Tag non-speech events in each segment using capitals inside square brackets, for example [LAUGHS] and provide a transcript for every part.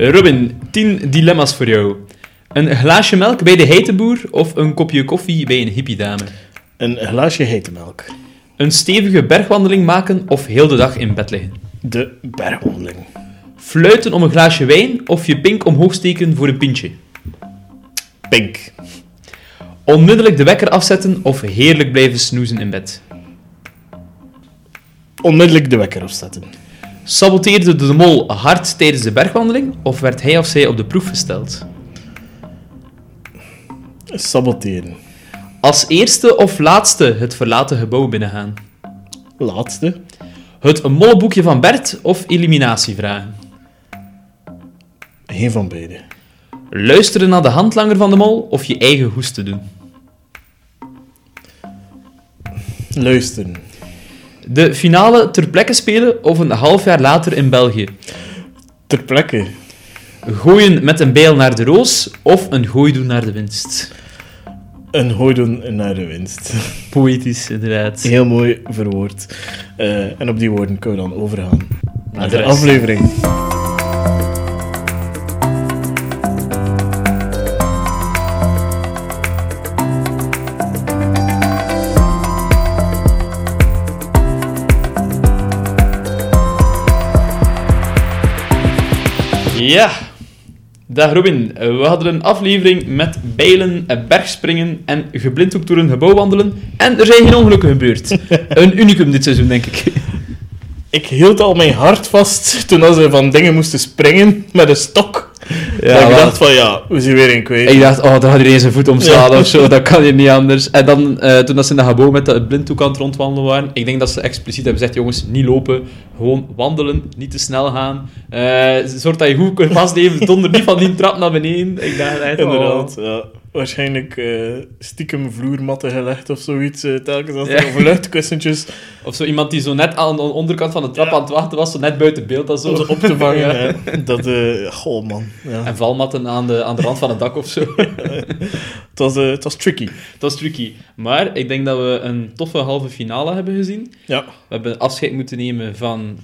Robin, 10 dilemma's voor jou. Een glaasje melk bij de heiteboer of een kopje koffie bij een hippiedame? Een glaasje hete melk. Een stevige bergwandeling maken of heel de dag in bed liggen? De bergwandeling. Fluiten om een glaasje wijn of je pink omhoog steken voor een pintje? Pink. Onmiddellijk de wekker afzetten of heerlijk blijven snoezen in bed? Onmiddellijk de wekker afzetten. Saboteerde de mol hard tijdens de bergwandeling of werd hij of zij op de proef gesteld? Saboteren. Als eerste of laatste het verlaten gebouw binnengaan? Laatste. Het molleboekje van Bert of eliminatievragen? Geen van beide. Luisteren naar de handlanger van de mol of je eigen hoesten doen? Luisteren. De finale ter plekke spelen of een half jaar later in België? Ter plekke. Gooien met een bijl naar de roos of een gooi doen naar de winst? Een gooi doen naar de winst. [LAUGHS] Poëtisch, inderdaad. Heel mooi verwoord. Eh, en op die woorden kunnen we dan overgaan naar de de aflevering. Ja. Dag Robin, we hadden een aflevering met bijlen, bergspringen en geblinddoekt door een gebouw wandelen. En er zijn geen ongelukken gebeurd. [LAUGHS] Een unicum dit seizoen, denk ik. Ik hield al mijn hart vast toen ze van dingen moesten springen met een stok. Ja, dat ik dacht van ja, we zijn weer een kwijt. Ik dacht, oh, daar gaat iedereen zijn voet omslaan Ja. of zo, dat kan hier niet anders. En dan, eh, toen dat ze in gebouw met de blinddoek aan het rondwandelen waren, ik denk dat ze expliciet hebben gezegd, jongens, niet lopen, gewoon wandelen, niet te snel gaan. Eh zorg dat je goed kunt vastnemen, [LAUGHS] donder niet van die trap naar beneden. Ik dacht echt, oh. Inderdaad, ja. Waarschijnlijk eh, stiekem vloermatten gelegd of zoiets. eh, telkens als Ja. er over luchtkussentjes [LAUGHS] Of zo iemand die zo net aan de onderkant van de trap Ja. aan het wachten was, zo net buiten beeld. Dat zo. om ze op te vangen. [LAUGHS] Ja. Dat, eh goh man. Ja. En valmatten aan de, aan de rand van het dak of zo. [LAUGHS] Het, was, het was tricky. dat is tricky. Maar ik denk dat we een toffe halve finale hebben gezien. Ja. We hebben afscheid moeten nemen van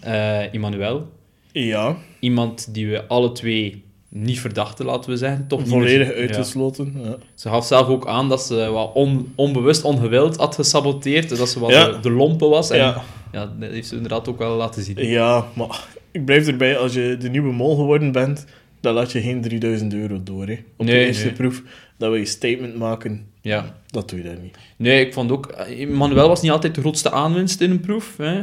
Emmanuel. Ja, Iemand die we alle twee niet verdachten, laten we zeggen. Toch volledig meer- uitgesloten. Ja. Ze gaf zelf ook aan dat ze wat on- onbewust, ongewild had gesaboteerd. Dus dat ze wat Ja. de, de lompe was. En Ja. ja. dat heeft ze inderdaad ook wel laten zien. ja, maar ik blijf erbij. Als je de nieuwe mol geworden bent, dan laat je geen 3000 euro door. Hè. Op Nee, de eerste nee. proef dat we je statement maken, Ja. dat doe je daar niet. Nee, ik vond ook... Emmanuel was niet altijd de grootste aanwinst in een proef. Hè.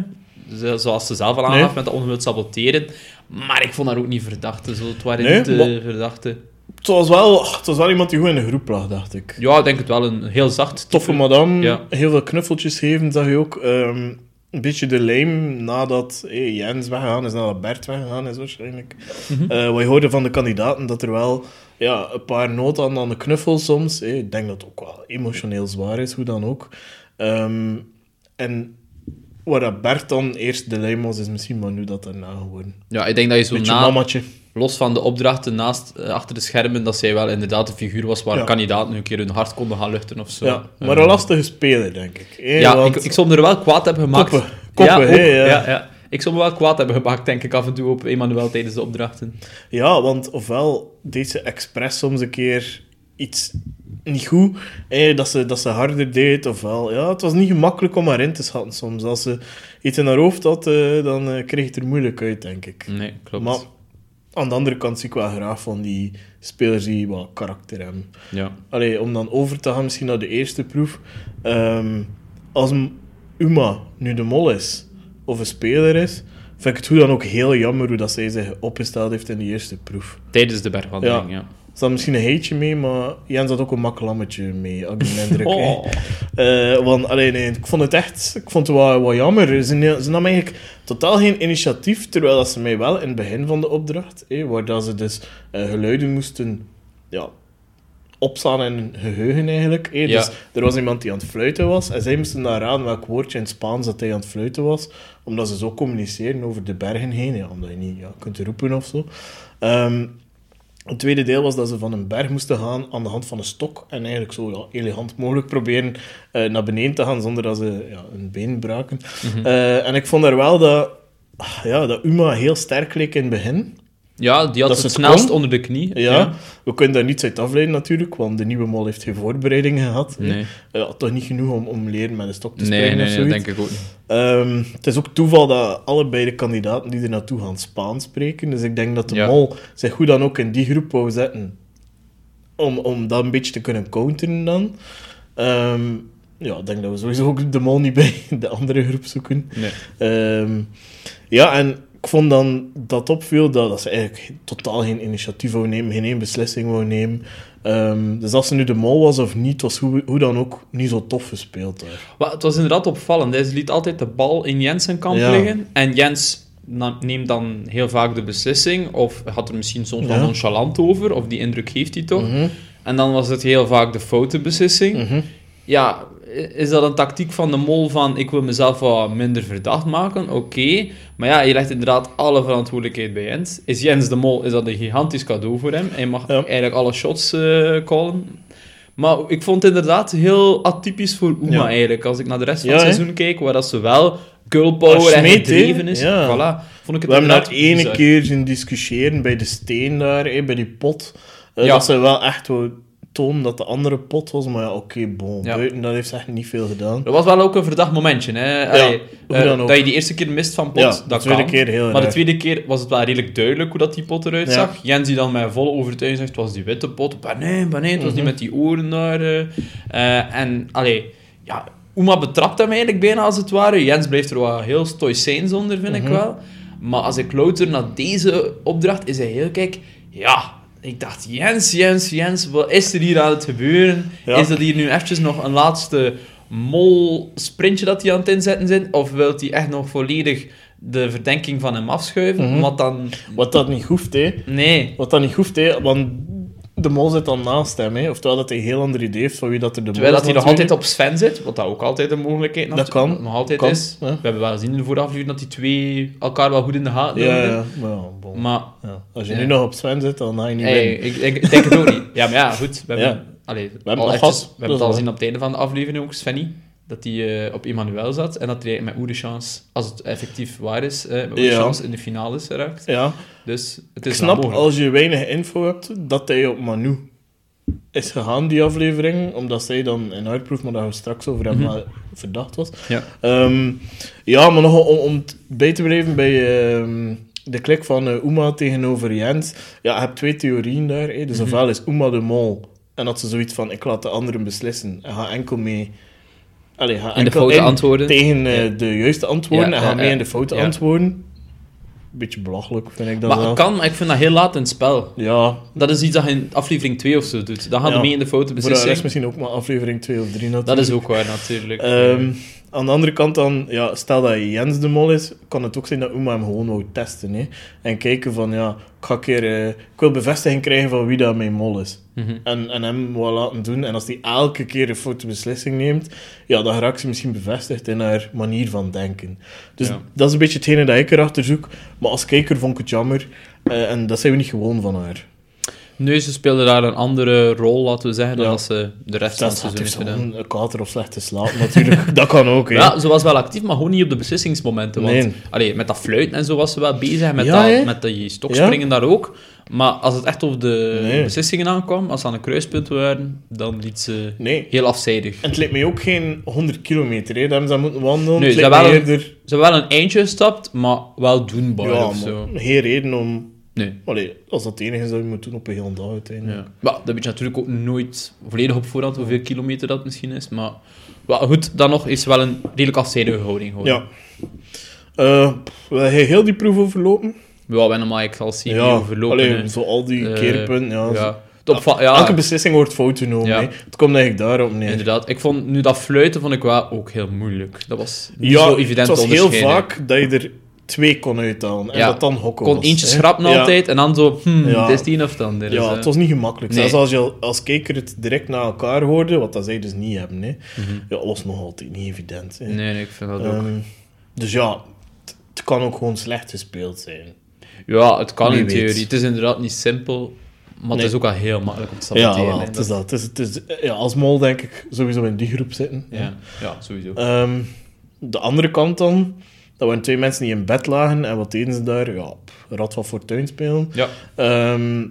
Zo- Zoals ze zelf al aangaf Nee. met dat ongewild saboteren. Maar ik vond haar ook niet verdachte. Zo. Het waren Nee, niet de verdachte. Het was, wel, het was wel iemand die goed in de groep lag, dacht ik. Ja, ik denk het wel. Een heel zacht Toffe madame, Ja. heel veel knuffeltjes geven, zag je ook. Ehm, een beetje de lijm nadat hey, Jens weggegaan is, nadat Bert weggegaan is waarschijnlijk. Eh, wat je hoorde van de kandidaten, dat er wel ja, een paar noten aan, aan de knuffel soms. Hey, ik denk dat het ook wel emotioneel zwaar is, hoe dan ook. Ehm, en waar Bert dan eerst de lijm was, is misschien maar nu dat daarna geworden. Ja, ik denk dat je zo na... Los van de opdrachten naast, eh, achter de schermen, dat zij wel inderdaad een figuur was waar Ja. kandidaten een keer hun hart konden gaan luchten of zo. Ja, maar Eh, een lastige speler, denk ik. Hey, Ja, want- ik, ik zou me er wel kwaad hebben gemaakt. Koppen. Koppen, ja, ook. ja. ja, ja. Ik zou me wel kwaad hebben gemaakt, denk ik, af en toe op Emmanuel tijdens de opdrachten. Ja, want ofwel deed ze expres soms een keer iets niet goed, eh, dat, ze, dat ze harder deed, ofwel... Ja, het was niet gemakkelijk om haar in te schatten soms. Als ze iets in haar hoofd had, eh, dan eh, kreeg het er moeilijk uit, denk ik. Nee, klopt. Maar aan de andere kant zie ik wel graag van die spelers die wat karakter hebben. Ja. Allee, om dan over te gaan misschien naar de eerste proef. Ehm, als Uma nu de mol is, of een speler is, vind ik het hoe dan ook heel jammer hoe dat zij zich opgesteld heeft in die eerste proef. Tijdens de bergwandeling, ja. Zat misschien een heetje mee, maar Jens had ook een makkelammetje mee, had ik [LAUGHS] indruk. Oh. Eh, want, allee, nee, ik vond het echt ik vond het wel, wel jammer. Ze, ze nam eigenlijk totaal geen initiatief, terwijl dat ze mij wel in het begin van de opdracht, eh, waar dat ze dus eh, geluiden moesten ja, opstaan in hun geheugen eigenlijk. eh. Ja. Dus er was iemand die aan het fluiten was, en zij moesten daar raden welk woordje in het Spaans dat hij aan het fluiten was, omdat ze zo communiceren over de bergen heen, ja, omdat je niet ja, kunt roepen of zo. Ehm, het tweede deel was dat ze van een berg moesten gaan aan de hand van een stok. En eigenlijk zo ja, elegant mogelijk proberen eh, naar beneden te gaan zonder dat ze ja, een been braken. Eh, en ik vond daar wel dat, ah, ja, dat Uma heel sterk leek in het begin. Ja, die had Dat het snelst kon. onder de knie. Ja, we kunnen daar niets uit afleiden natuurlijk, want de nieuwe mol heeft geen voorbereiding gehad. Nee. Ja, toch niet genoeg om, om leren met een stok te springen nee, nee, dat denk ik ook niet. Ehm, het is ook toeval dat allebei de kandidaten die er naartoe gaan Spaans spreken. Dus ik denk dat de Ja. mol zich goed dan ook in die groep wou zetten. Om, om dat een beetje te kunnen counteren dan. Ehm, ja, ik denk dat we sowieso ook de mol niet bij [LAUGHS] de andere groep zoeken. Nee. Ehm, ja, en ik vond dan dat opviel dat, dat ze eigenlijk totaal geen initiatief wou nemen, geen één beslissing wou nemen. Ehm, dus als ze nu de mol was of niet, was hoe, hoe dan ook niet zo tof gespeeld. Maar het was inderdaad opvallend. Hij liet altijd de bal in Jens zijn kant Ja. liggen. En Jens neemt dan heel vaak de beslissing. Of had er misschien soms wel Ja. nonchalant over. Of die indruk heeft hij toch. Mhm, En dan was het heel vaak de foute beslissing. mhm. Ja, is dat een tactiek van de mol van ik wil mezelf wat minder verdacht maken? Oké. Maar ja, je legt inderdaad alle verantwoordelijkheid bij Jens. Is Jens de mol, is dat een gigantisch cadeau voor hem. Hij mag Ja. eigenlijk alle shots eh, callen. Maar ik vond het inderdaad heel atypisch voor Uma Ja. eigenlijk. Als ik naar de rest van Ja, het seizoen keek, waar dat ze wel girl power en gedreven is. Voilà. Vond ik het We hebben dat ene bizar. keer zien discussiëren bij de steen daar, bij die pot. Eh. Dat ze wel echt wou tonen dat de andere pot was, maar ja, oké, bon. Ja. Buiten, dat heeft ze echt niet veel gedaan. Dat was wel ook een verdacht momentje. Hè? Allee, eh, dat je die eerste keer mist van pot, Ja, dat de tweede kan. keer heel Maar de tweede keer was het wel redelijk duidelijk hoe dat die pot eruit zag. Jens die dan met volle overtuiging zegt, het was die witte pot. Maar nee, maar nee, het was die Mhm. met die oren daar. Eh, en, allee, ja, Uma betrapt hem eigenlijk bijna als het ware. Jens blijft er wel heel stoïcijns onder, vind ik Mhm. wel. Maar als ik louter naar deze opdracht, is hij heel, kijk, ja... Ik dacht, Jens, Jens, Jens, wat is er hier aan het gebeuren? Ja. Is dat hier nu eventjes nog een laatste mol-sprintje dat hij aan het inzetten zijn? Of wil hij echt nog volledig de verdenking van hem afschuiven? Mhm. Wat dan... Wat dat niet hoeft, hè. Nee. Wat dat niet hoeft, hè, want de mol zit dan naast hem, hè. Oftewel dat hij een heel ander idee heeft van wie dat er de Terwijl mol dat is hij nog altijd op Sven zit, wat dat ook altijd een mogelijkheid Dat kan. nog altijd Kan, is. ja. We hebben wel gezien in de vorige aflevering dat die twee elkaar wel goed in de gaten Ja, houden. ja, maar bon. Maar Ja. Als je nu nog op Sven zit, dan ga je niet hey, ik, ik, denk het ook niet. Ja, maar ja, goed. We [LAUGHS] hebben, allee, hebben al we hebben dat het al gezien op het einde van de aflevering ook, Svenny. Dat hij eh, op Emmanuel zat en dat hij met goede chance, als het effectief waar is, eh met Ja. chance in de finales raakt. Ja, Dus het ik is wel snap als je weinig info hebt, dat hij op Manu is gegaan, die aflevering. Omdat zij dan in uitproef, maar daar we straks over hebben, maar verdacht was. Ja. Ehm, ja, maar nog om, om bij te blijven bij ehm, de klik van eh, Uma tegenover Jens. Ja, je hebt twee theorieën daar. hè. Dus Mhm. ofwel is Uma de mol en dat ze zoiets van, ik laat de anderen beslissen en ga enkel mee... Allee, ga In de foute antwoorden. tegen eh, Ja. de juiste antwoorden Ja, en ga mee in de foute antwoorden. Beetje belachelijk, vind ik dat Maar wel. kan, maar ik vind dat heel laat in het spel. Ja, Dat is iets dat je in aflevering 2 of zo doet. Dan gaan we mee in de foute voor de rest beslissing. misschien ook maar aflevering 2 of 3 natuurlijk. Dat is ook waar, natuurlijk. Ehm, aan de andere kant dan, ja, stel dat Jens de mol is, kan het ook zijn dat Uma hem gewoon wou testen. Hè? En kijken van, ja, ik ga een keer... eh, ik wil bevestiging krijgen van wie dat mijn mol is. Mhm. En, en hem wel laten doen. En als hij elke keer een foute beslissing neemt, ja, dan raakt ze misschien bevestigd in haar manier van denken. Dus Ja. dat is een beetje hetgene dat ik erachter zoek. Maar als kijker vond ik het jammer. Eh, en dat zijn we niet gewoon van haar. Nu, ze speelde daar een andere rol, laten we zeggen, dan dat ze de rest van Dat het is seizoen heeft gedaan. een kater of slechte slaap natuurlijk. [LAUGHS] dat kan ook, hè. Ja, ze was wel actief, maar gewoon niet op de beslissingsmomenten. Want Nee. allee, met dat fluiten en zo was ze wel bezig, met, Ja, dat, met die stokspringen daar ook. Maar als het echt over de Nee. beslissingen aankwam, als ze aan een kruispunt waren, dan liet ze Nee. heel afzijdig. En het lijkt mij ook geen 100 kilometer, hè. Daar hebben ze moeten wandelen. Nee, ze hebben wel eerder... Een eindje gestapt, maar wel doenbaar Ja, of zo. geen reden om... Nee. Allee, als dat het enige is dat je moet doen op een hele dag uiteindelijk. Ja. Maar dat weet je natuurlijk ook nooit volledig op voorhand hoeveel kilometer dat misschien is. Maar wel, goed, dan nog is wel een redelijk afzijdige houding. Gewoon. Ja. Wil jij heel die proef overlopen? Ja, we maar ik zal zien ja, overlopen. allee, zo al die Eh, keerpunten. Ja, Elke beslissing wordt fout genomen. Ja. Het komt eigenlijk daarop neer. inderdaad. Ik vond, nu dat fluiten vond ik wel ook heel moeilijk. Dat was niet Ja, zo evident het was heel vaak dat je er twee kon uithalen. En Ja. dat dan hokken kon was, eentje hè. schrappen Ja. altijd en dan zo, hmm, Ja. het is die of. Dus, Ja, eh, het was niet gemakkelijk. Nee. Zelfs als je al- als kijker het direct na elkaar hoorde, wat dat zij dus niet hebben. Hè. mhm. Ja, was nog altijd niet evident. Hè. Nee, nee, ik vind dat ook. Ehm, dus ja, het, kan ook gewoon slecht gespeeld zijn. ja, het kan wie in weet. theorie. Het is inderdaad niet simpel, maar Nee. het is ook wel heel makkelijk om te Ja, saboteren. wel, hè. het is dat. Het is, het is, ja, als mol denk ik sowieso in die groep zitten. Ja, ja, sowieso. Ehm, de andere kant dan, Dat waren twee mensen die in bed lagen. En wat deden ze daar? Ja, rad van fortuin spelen. Ja. Ehm,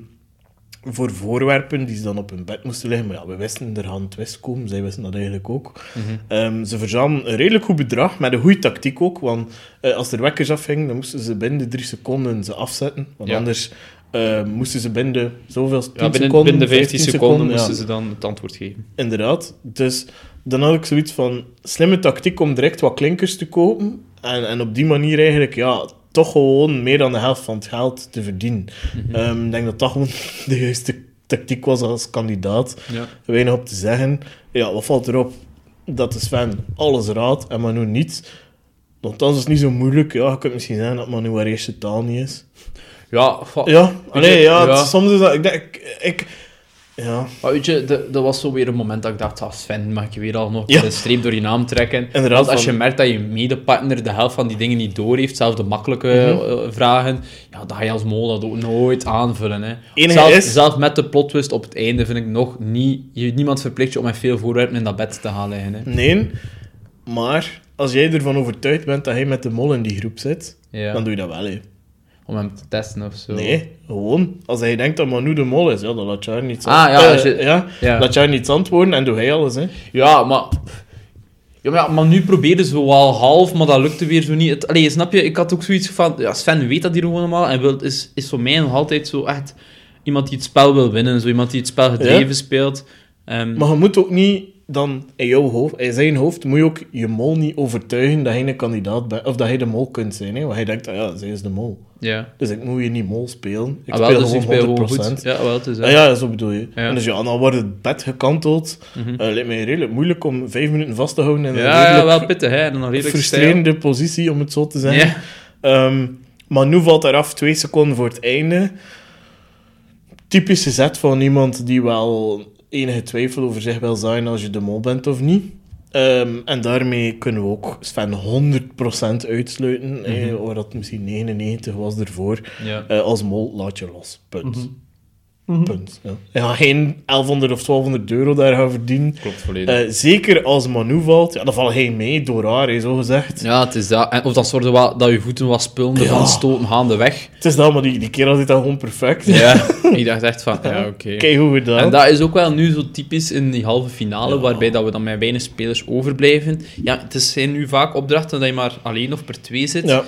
voor voorwerpen die ze dan op hun bed moesten liggen. Maar ja, we wisten, er gaan twist komen. Zij wisten dat eigenlijk ook. Ehm, ze verzamelden een redelijk goed bedrag, met een goede tactiek ook. Want eh, als er wekkers afgingen, dan moesten ze binnen de drie seconden ze afzetten. Want Ja. anders eh, moesten ze binnen de zoveel, 10 Ja, binnen, seconden, binnen de 15 15 seconden moesten ze dan het antwoord geven. Inderdaad. Dus dan had ik zoiets van slimme tactiek om direct wat klinkers te kopen. En, en op die manier eigenlijk, ja, toch gewoon meer dan de helft van het geld te verdienen. Ehm, ik denk dat dat gewoon [LAUGHS] de juiste tactiek was als kandidaat. Ja. Weinig op te zeggen. Ja, wat valt erop? Dat de Sven alles raadt en Manu niet. Want dat is niet zo moeilijk. Ja, je kunt misschien zeggen dat Manu haar eerste taal niet is. Ja, Ja, allee, ja, het- Ja. soms is dat... Ik denk... Ik, ik- ja, Maar weet je, de- dat was zo weer een moment dat ik dacht, ah, Sven, mag je weer al nog Ja. een streep door je naam trekken? Inderdaad, Want als van- je merkt dat je medepartner de helft van die dingen niet door heeft, zelfs de makkelijke Mhm. eh, vragen, ja, dan ga je als mol dat ook nooit aanvullen. Hè. Zelf, is- zelf met de plot twist op het einde vind ik nog niet... Je, niemand verplicht je om met veel voorwerpen in dat bed te gaan liggen. Hè. Nee, maar als jij ervan overtuigd bent dat hij met de mol in die groep zit, Ja. dan doe je dat wel, hè. Om hem te testen of zo. Nee, gewoon. Als hij denkt dat Manu de mol is, ja, dan laat je haar niet Ah, ja, als je- ja, ja. laat je haar niet antwoorden en doe hij alles, hè. Ja, maar... Ja, maar, nu probeerde ze wel half, maar dat lukte weer zo niet. Het, allee, snap je? Ik had ook zoiets van... Ja, Sven weet dat hier gewoon allemaal. En wil, is, is voor mij nog altijd zo echt... Iemand die het spel wil winnen. Zo iemand die het spel gedreven Ja. speelt. Ehm, Maar je moet ook niet dan in jouw hoofd, in zijn hoofd, moet je ook je mol niet overtuigen dat hij een kandidaat bent, of dat hij de mol kunt zijn, hè. Want hij denkt, ah ja, zij is de mol. ja. Dus ik moet je niet mol spelen. Ik Ah, wel, speel dus ik gewoon speel 100%. gewoon goed. Ja, wel, het is Ah, ja, zo bedoel je. Ja. En dus ja, dan wordt het bed gekanteld. Mhm. Eh, lijkt mij redelijk moeilijk om vijf minuten vast te houden in een Ja, ja, redelijk wel pittig, hè. En dan nog redelijk frustrerende positie, om het zo te zeggen. Ja. Ehm, maar nu valt eraf twee seconden voor het einde. Typische zet van iemand die wel enige twijfel over zich wil zijn als je de mol bent of niet. Ehm, en daarmee kunnen we ook Sven 100% uitsluiten. eh, waar dat misschien 99 was ervoor. Ja. Eh, als mol laat je los. Punt. Punt. Ja. Je gaat geen 1100 of 1200 euro daar gaan verdienen. Klopt volledig. Eh, zeker als Manu valt, ja, dan val hij mee door haar, hè, zo gezegd. ja, het is dat. En, of dat zorgde wel dat je voeten wat spullen Ja. van stoten gaande weg. Het is dat, maar die, die kerel zit dan gewoon perfect. Ja. [LAUGHS] ik dacht echt van, ja, oké. [LAUGHS] Kijk hoe gedaan. En dat is ook wel nu zo typisch in die halve finale, waarbij dat we dan met weinig spelers overblijven. Ja, het is- zijn nu vaak opdrachten dat je maar alleen of per twee zit. Ja.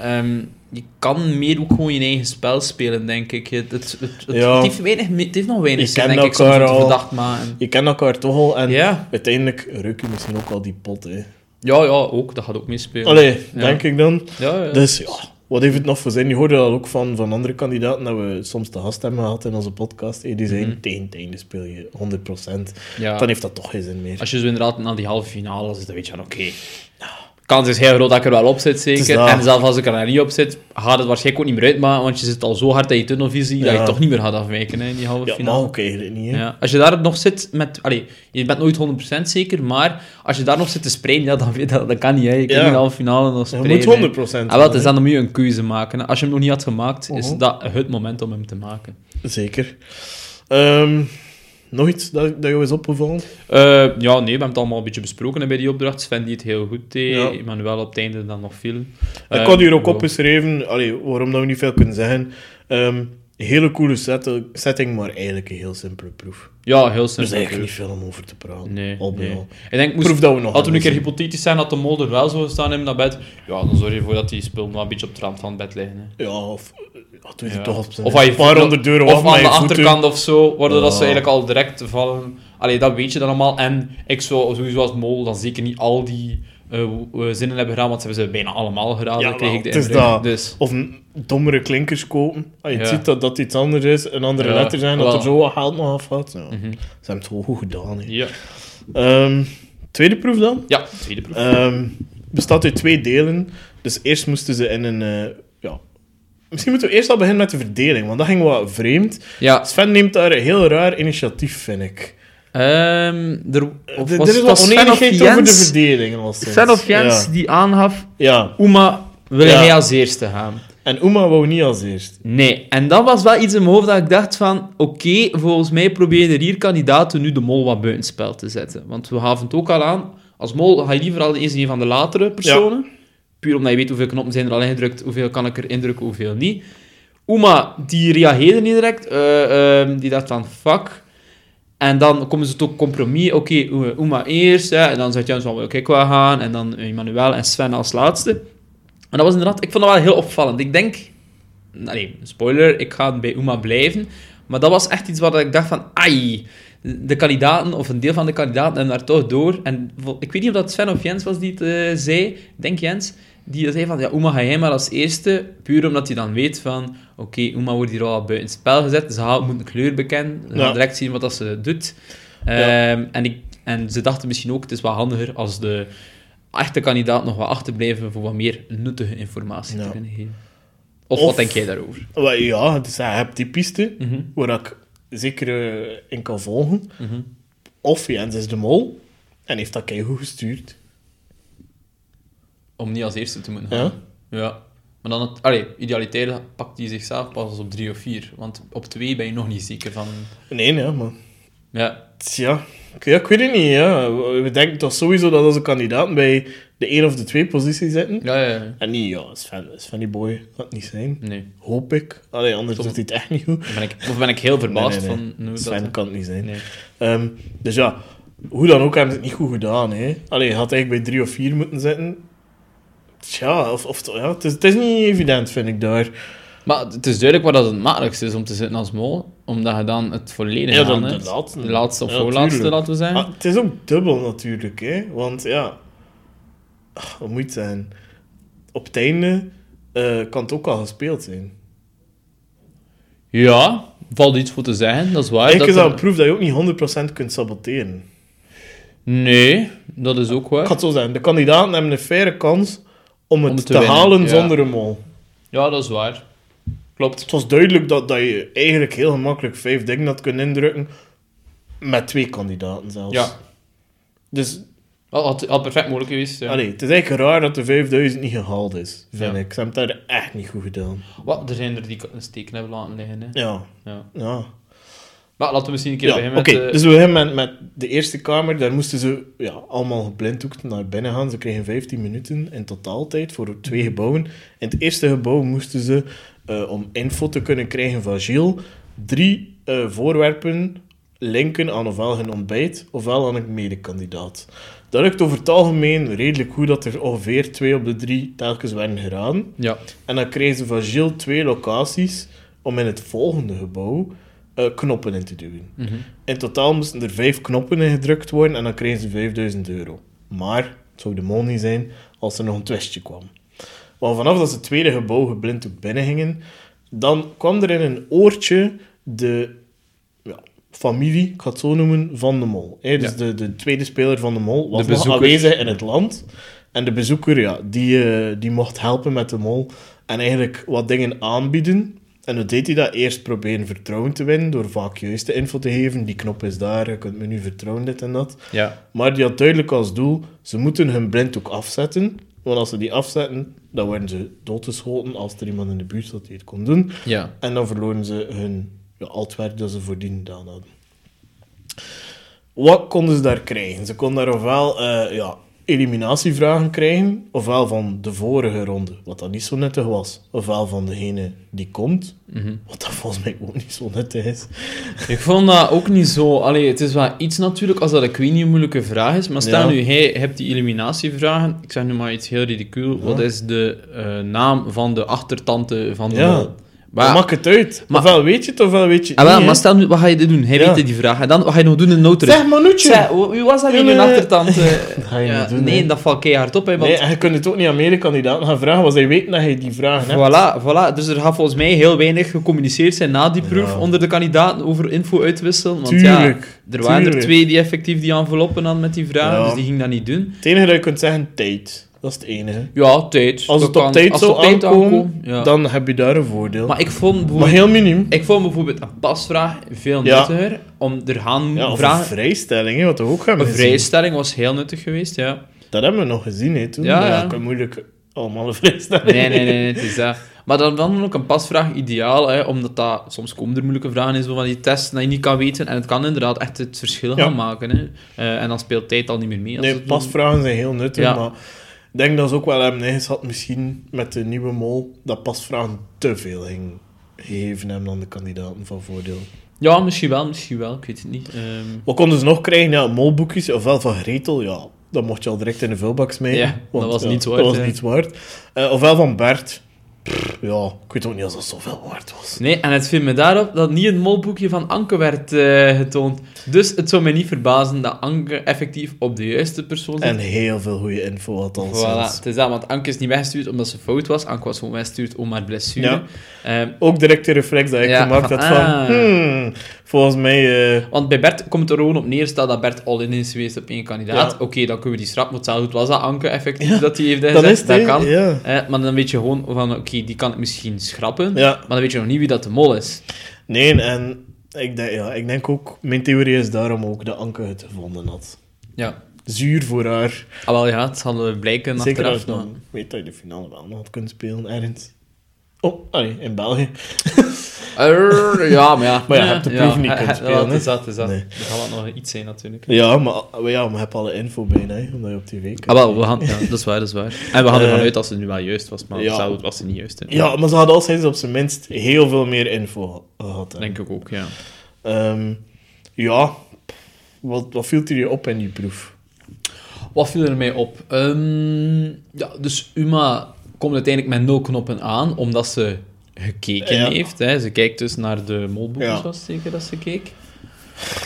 Ehm, je kan meer ook gewoon je eigen spel spelen, denk ik. Het, het, het, het, Ja. het heeft, weinig, het heeft nog weinig Je zin, denk ik, soms om elkaar al. verdacht maken. Je kent elkaar toch al en Ja. uiteindelijk ruik je misschien ook al die pot. Hè. Ja, ja, ook. Dat gaat ook meespelen. Allee, Ja. denk ik dan. Ja, ja. Dus ja, wat heeft het nog voor zin? Je hoorde dat ook van, van andere kandidaten, dat we soms te gast hebben gehad in onze podcast. Die zijn Mhm. tegen het einde speel je 100%. ja. Dan heeft dat toch geen zin meer. Als je zo inderdaad naar die halve finale zit, dan weet je van, oké... kans is heel groot dat ik er wel op zit, zeker. dat. En zelfs als ik er niet op zit, gaat het waarschijnlijk ook niet meer uitmaken, want je zit al zo hard in je tunnelvisie dat Ja. je toch niet meer gaat afwijken hè, in die halve Ja, finale. maar ook eigenlijk niet. Hè. Ja. Als je daar nog zit met... Allee, je bent nooit 100% zeker, maar als je daar nog zit te spreiden, ja, dan, dat, dat kan niet. Hè. Je Ja. niet in de halve finale nog Je spreiden. moet 100% Ah, wel, het is hè. dan moet je een keuze maken. hè. Als je hem nog niet had gemaakt, is dat het moment om hem te maken. Zeker. Ehm, nog iets dat, dat jou is opgevallen? Eh, ja, nee, we hebben het allemaal een beetje besproken bij die opdracht. Sven die het heel goed deed, Ja. Emmanuel op het einde dan nog viel. ik Eh, had hier ook ja. opgeschreven, allee, waarom dat we niet veel kunnen zeggen. Ehm, hele coole set- setting, maar eigenlijk een heel simpele proef. Ja, heel Er is simpel. eigenlijk niet veel om over te praten. Nee, Al nee. al. Ik denk, moest, Proef dat we nog had toen een keer hypothetisch zijn dat de mol er wel zou staan in dat bed, ja, dan zorg je ervoor dat die spullen wel een beetje op de rand van het bed liggen. Hè. Ja, of ja, doe je Ja. toch op zijn Of een paar Of aan de achterkant of zo, waardoor dat ze eigenlijk al direct vallen. Allee, dat weet je dan allemaal. En ik zou sowieso als mol dan zeker niet al die eh, w- eh, zinnen hebben gedaan, want ze hebben ze bijna allemaal gedaan. Ja, kreeg ik de het dat. Dus, Of een dommere klinkers kopen. Als je Ja. ziet dat dat iets anders is, een andere Ja, letter zijn, dat wel. er zo wat geld nog af gaat. Ja. mhm. Ze hebben het gewoon goed gedaan. hè. ja. Ehm, tweede proef dan? ja, tweede proef. Ehm, bestaat uit twee delen. Dus eerst moesten ze in een... eh, ja. Misschien moeten we eerst al beginnen met de verdeling, want dat ging wat vreemd. ja, Sven neemt daar een heel raar initiatief, vind ik. Ehm, er, of Er- was, er is was oneenigheid over de verdeling. alleszins. Sven of Jens Ja. die aangaf, ja. Uma, wil Ja. jij als eerste gaan? En Uma wou niet als eerst. Nee, en dat was wel iets in mijn hoofd dat ik dacht van, oké, volgens mij probeer je hier kandidaten nu de mol wat buitenspel te zetten. Want we gaven het ook al aan, als mol ga je liever al eens een van de latere personen. Puur omdat je weet hoeveel knoppen zijn er al ingedrukt, hoeveel kan ik er indrukken, hoeveel niet. Uma, die reageerde niet direct. eh, ehm, die dacht van, fuck. En dan komen ze tot compromis. Oké, Uma eerst. Hè, en dan zegt Jans van, oké, ik wil gaan. En dan Emmanuel en Sven als laatste. En dat was inderdaad... Ik vond dat wel heel opvallend. Ik denk... Nee, spoiler, ik ga bij Uma blijven. Maar dat was echt iets waar ik dacht van... Ai, de kandidaten, of een deel van de kandidaten, hebben daar toch door. En ik weet niet of dat Sven of Jens was die het eh, zei. Ik denk Jens. Die zei van, ja, Uma ga jij maar als eerste. Puur omdat hij dan weet van... Oké, Uma wordt hier al buiten spel gezet. Ze gaat- moet een kleur bekennen. Ze Ja. gaan direct zien wat dat ze doet. Ja. Ehm, en, ik, en ze dachten misschien ook, het is wat handiger als de echte kandidaat nog wat achterblijven voor wat meer nuttige informatie Ja. te kunnen geven. Of, Of- wat denk jij daarover? Ja, dus je hebt die piste, Mhm, waar ik zeker eh, in kan volgen. mhm. Of Jens is de mol, en heeft dat keigoed gestuurd. Om niet als eerste te moeten Ja. gaan. Ja. Maar dan, het, allee, idealiter pakt hij zichzelf pas op drie of vier. Want op twee ben je nog niet zeker van... Nee, ja, maar... Ja, Ja, ik- ja, ik weet het niet, ja. We denken toch sowieso dat onze kandidaten bij de één of de twee positie zitten. ja, ja. ja. En niet, ja, Sven, Svenny Boy gaat niet zijn. Nee. Hoop ik. Allee, anders doet hij het echt niet goed. Ben ik, of ben ik heel verbaasd Nee, nee, nee. van... hoe Sven dat, kan het niet zijn. nee. Ehm, dus ja, hoe dan ook hebben ze het niet goed gedaan. Hè. Allee, had eigenlijk bij drie of vier moeten zitten. Tja, of, of, ja, het, is, het is niet evident, vind ik daar. Maar het is duidelijk wat dat het makkelijkste is om te zitten als mol. Omdat je dan het volledige Ja, dan de laatste. De laatste of Ja, voorlaatste, laten we zeggen. Ah, het is ook dubbel natuurlijk, hè. Want ja, ah, wat moet het zijn? Op het einde eh, kan het ook al gespeeld zijn. Ja, valt iets voor te zeggen, dat is waar. Eigenlijk is dat er- een proef dat je ook niet 100% kunt saboteren. Nee, dat is ook Ik waar. ga het zo zeggen, de kandidaten hebben een faire kans om het Om het te, halen ja. zonder een mol. Ja, dat is waar. Klopt. Het was duidelijk dat, dat je eigenlijk heel gemakkelijk vijf dingen had kunnen indrukken met twee kandidaten zelfs. Ja, Dus had, perfect mogelijk geweest. Ja. allee, het is eigenlijk raar dat de 5000 niet gehaald is, vind Ja. ik. Ze hebben het daar echt niet goed gedaan. Wat, er zijn er die een steken hebben laten liggen. Hè. Ja, Ja. ja. Maar laten we misschien een keer Ja, beginnen oké. met... eh, Dus we beginnen met, met de eerste kamer. Daar moesten ze ja, allemaal geblinddoekt naar binnen gaan. Ze kregen 15 minuten in totaaltijd voor twee gebouwen. In het eerste gebouw moesten ze, eh, om info te kunnen krijgen van Gilles, drie eh, voorwerpen linken aan ofwel hun ontbijt, ofwel aan een medekandidaat. Dat lukt over het algemeen redelijk goed dat er ongeveer twee op de drie telkens werden geraden. Ja. En dan kregen ze van Gilles twee locaties om in het volgende gebouw eh, knoppen in te duwen. Mhm. In totaal moesten er vijf knoppen in gedrukt worden en dan kregen ze 5000 euro. Maar het zou de mol niet zijn als er nog een twistje kwam. Want vanaf dat ze het tweede gebouw geblinddoekt binnengingen, dan kwam er in een oortje de ja, familie, ik ga het zo noemen, van de mol. Hè, dus Ja. de, de tweede speler van de mol was De nog aanwezig in het land. En de bezoeker, ja, die, eh, die mocht helpen met de mol en eigenlijk wat dingen aanbieden. En hoe deed hij dat? Eerst proberen vertrouwen te winnen door vaak juiste info te geven. Die knop is daar, je kunt me nu vertrouwen, dit en dat. Ja. Maar die had duidelijk als doel, ze moeten hun blinddoek afzetten. Want als ze die afzetten, dan worden ze doodgeschoten als er iemand in de buurt zat die het kon doen. Ja. En dan verloren ze hun, ja, al het werk dat ze voordien gedaan hadden. Wat konden ze daar krijgen? Ze konden daar ofwel eh, ja, eliminatievragen krijgen, ofwel van de vorige ronde, wat dan niet zo nuttig was, ofwel van degene die komt, Mhm. wat dat volgens mij ook niet zo nuttig is. Ik vond dat ook niet zo... Allee, het is wel iets natuurlijk als dat ik weet niet een moeilijke vraag is. Maar stel Ja. nu, hij hebt die eliminatievragen. Ik zeg nu maar iets heel ridicuul. Wat is de eh, naam van de achtertante van de Ja. Maar Maar, maak het uit. maar- ofwel weet je het, ofwel weet je het ah, wel, niet. maar stel nu, wat ga je doen? Hij Ja. weet die vraag. En dan, wat ga je nog doen in noteren? Zeg, Manoetje! Zeg, wie was dat een nee, nee. achtertante? [LAUGHS] Dat ga je Ja, niet doen, nee, dat valt keihard op. Hè, want Nee, je kunt het ook niet aan medekandidaten gaan vragen, want zij weten dat je die vragen hebt. Voilà, voilà. Dus er gaat volgens mij heel weinig gecommuniceerd zijn na die proef Ja. onder de kandidaten over info uitwisselen. Want Tuurlijk, ja, er waren er twee die effectief die enveloppen hadden met die vragen, Ja. dus die ging dat niet doen. Het enige dat je kunt zeggen, tijd. Dat is het enige. Ja, tijd. Als Dat het op kan- tijd zou aankomen, ja. dan heb je daar een voordeel. Maar ik vond Maar bijvoorbeeld, heel minim. ik vond bijvoorbeeld een pasvraag veel Ja. nuttiger. Om er gaan Ja, of een vragen... vrijstelling, hè, wat we ook hebben Een gezien. vrijstelling was heel nuttig geweest, ja. Dat hebben we nog gezien, hè, toen. Ja, Ja, ik moeilijk allemaal een vrijstelling Nee, nee, nee, nee, het is dat. Maar dan, dan ook een pasvraag ideaal, hè, omdat dat, soms komen er moeilijke vragen in zo van die tests dat je niet kan weten. En het kan inderdaad echt het verschil gaan maken. Hè. Eh, en dan speelt tijd al niet meer mee. als Nee, pasvragen zijn heel nuttig, Ja. maar denk dat ze ook wel hebben ingezet, misschien met de nieuwe mol, dat pasvragen te veel ging hebben aan de kandidaten van voordeel. Ja, misschien wel, misschien wel. Ik weet het niet. Ehm, Wat konden ze nog krijgen? Ja, molboekjes, ofwel van Gretel, ja, dat mocht je al direct in de vuilbak smijten. Ja, dat was ja, niets waard, Dat was hè. niets waard. Eh, ofwel van Bert. Pff, ja, ik weet ook niet of dat zoveel waard was. Nee, en het viel me daarop dat niet het molboekje van Anke werd eh, getoond. Dus het zou mij niet verbazen dat Anke effectief op de juiste persoon zit. En heel veel goede info had al Voilà, het is dat, want Anke is niet weggestuurd omdat ze fout was. Anke was gewoon weggestuurd om haar blessure. Ja. Ehm, Ook direct de reflex dat ik Ja, gemaakt van, had van... ah. Hmm, volgens mij... eh, want bij Bert komt er gewoon op neer dat Bert all-in is geweest op één kandidaat. Ja. Oké, dan kunnen we die strap, maar hetzelfde was dat Anke effectief dat hij heeft dat gezegd. is het, dat kan. ja. Eh, maar dan weet je gewoon van, oké, die kan ik misschien schrappen. Ja. Maar dan weet je nog niet wie dat de mol is. Nee, en ik denk, ja, ik denk ook... Mijn theorie is daarom ook dat Anke het gevonden had. Ja. Zuur voor haar. Ah, wel ja, het zal blijken Zeker achteraf. je maar- weet dat je de finale wel nog had kunnen spelen, ergens. Oh, allee, in België. [LAUGHS] Ja, maar ja. Maar ja, je hebt de proef niet kunnen spelen, Dat is hè? dat, het is dat. Nee. Er gaat wat nog iets zijn, natuurlijk. Ja, maar, maar ja, maar je hebt alle info bijna, hè, omdat je op tv kijkt. Ah, wel, we gaan, ja, dat is waar, dat is waar. En we gaan ervan Eh, uit dat ze nu wel juist was, maar ja. hetzelfde was ze niet juist. Hè. Ja, maar ze hadden al sinds op zijn minst heel veel meer info gehad. hè. Denk ik ook, ja. Ehm, ja, wat, wat viel er je op in die proef? Wat viel er mij op? Ehm, ja, dus Uma komt uiteindelijk met nul knoppen aan, omdat ze gekeken Ja. heeft. Hè. Ze kijkt dus naar de molboekjes, Ja. was zeker dat ze keek.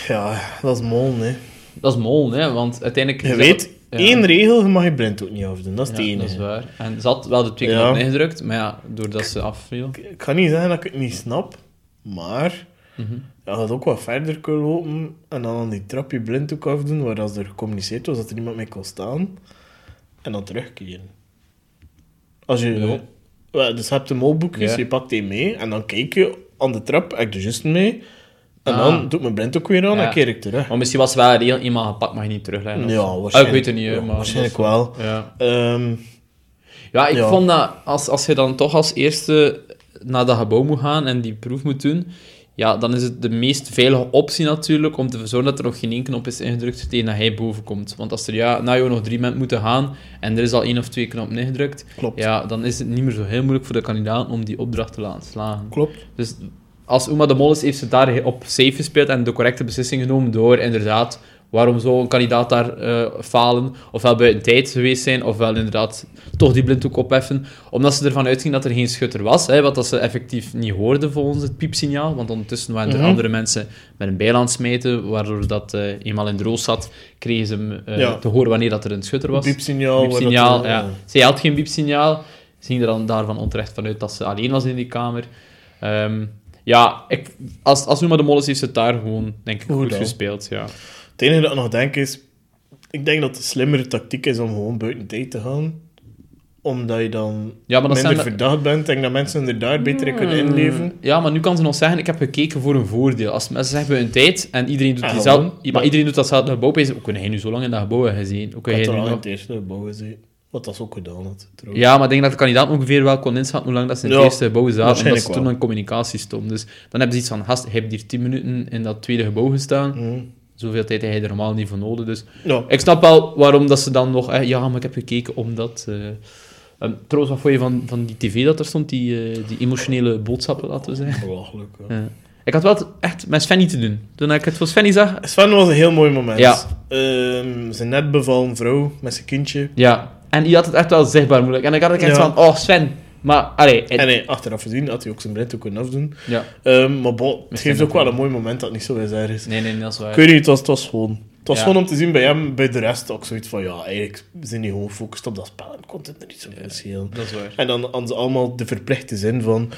Ja, dat is mol, hè. Dat is mol, hè, want uiteindelijk... Je weet, ja. één regel, je mag je blind ook niet afdoen. Dat is Ja, enige. dat is waar. En ze had wel de twee Ja. knoppen ingedrukt, maar ja, doordat ze afviel... Ik ga niet zeggen dat ik het niet snap, maar Mhm. je had ook wat verder kunnen lopen en dan aan die trapje blinddoek afdoen, waar als er gecommuniceerd was dat er iemand mee kon staan, en dan terugkeren. Als je... Ja. Dus je hebt de molboekjes, Ja. je pakt die mee, en dan kijk je aan de trap, heb ik de juist mee, en Ah. dan doet mijn blinddoek weer aan Ja. en keer ik terug. Maar misschien was wel regel, eenmaal gepakt mag je niet terugleggen. of Ja. Ah, waarschijnlijk- ik weet het niet, ja, maar... waarschijnlijk wel. Ja. Ehm, Ja, ik vond dat als, als je dan toch als eerste naar dat gebouw moet gaan en die proef moet doen, ja, dan is het de meest veilige optie natuurlijk om te zorgen dat er nog geen één knop is ingedrukt tegen dat hij boven komt. Want als er ja, na jou nog drie mensen moeten gaan en er is al één of twee knoppen ingedrukt, klopt. ja, dan is het niet meer zo heel moeilijk voor de kandidaat om die opdracht te laten slagen. Klopt. Dus als Uma de Mol is, heeft ze daar op safe gespeeld en de correcte beslissing genomen door inderdaad, waarom zou een kandidaat daar eh, falen, ofwel buiten tijd geweest zijn, ofwel inderdaad toch die blinddoek opheffen, omdat ze ervan uitging dat er geen schutter was, hè, wat dat ze effectief niet hoorden volgens het piepsignaal, want ondertussen waren er Mhm. andere mensen met een bijl aan het smijten, waardoor dat eh, eenmaal in de roos zat, kregen ze hem eh, Ja. te horen wanneer dat er een schutter was. Piepsignaal. Piepsignaal, ja. Zij had geen piepsignaal. Ze ging er dan daarvan onterecht vanuit dat ze alleen was in die kamer. Ehm, ja, ik, als, als Uma de Mol is, heeft ze het daar gewoon, denk ik, Goed goed, gespeeld. Ja. Het enige dat ik nog denk is... Ik denk dat de slimmere tactiek is om gewoon buiten tijd te gaan. Omdat je dan Ja, maar dat minder zijn... verdacht bent. Ik denk dat mensen er daar beter in kunnen Hmm. inleven. Ja, maar nu kan ze nog zeggen, ik heb gekeken voor een voordeel. Als mensen zeggen bij een tijd en iedereen doet, diezelfde, maar Maar- iedereen doet datzelfde gebouw, hoe kun jij nu zo lang in dat gebouw hebben gezien? Hoe Ik kun jij nu al in het eerste gebouw gezien. Wat dat ze ook gedaan had, trouwens. Ja, maar ik denk dat de kandidaat ongeveer wel kon inschatten hoe lang dat ze in het Ja, eerste gebouw zaten, omdat ze toen een communicatie stond. Dus dan hebben ze iets van, gast, je hebt hier 10 minuten in dat tweede gebouw gestaan. Mhm. Zoveel tijd heb je er normaal niet voor nodig. Dus Ja. ik snap wel waarom dat ze dan nog... eh, ja, maar ik heb gekeken omdat... eh ehm, trouwens, wat vond je van, van die tv dat er stond? Die, eh, die emotionele boodschappen, laten we zeggen. Belachelijk, ja. Ja. Ik had wel het echt met Svenny te doen. Toen ik het voor Svenny zag... Sven was een heel mooi moment. Ja. Ehm, zijn net bevallen vrouw met zijn kindje. Ja. En die had het echt wel zichtbaar moeilijk. En ik had echt Ja. van... Oh, Sven. Maar, allee... het- En hij, achteraf gezien had hij ook zijn blinddoek kunnen afdoen. ja. Ehm, maar bon, het geeft ook wel een mooi moment dat het niet zo is ergens. Nee, nee, dat is waar. Ik weet niet, het was, het was gewoon... Het was Ja. gewoon om te zien bij hem, bij de rest ook zoiets van, ja, eigenlijk zijn die gewoon gefocust op dat spel en kon het er niet zo veel schelen. Dat is waar. En dan hadden ze allemaal de verplichte zin van,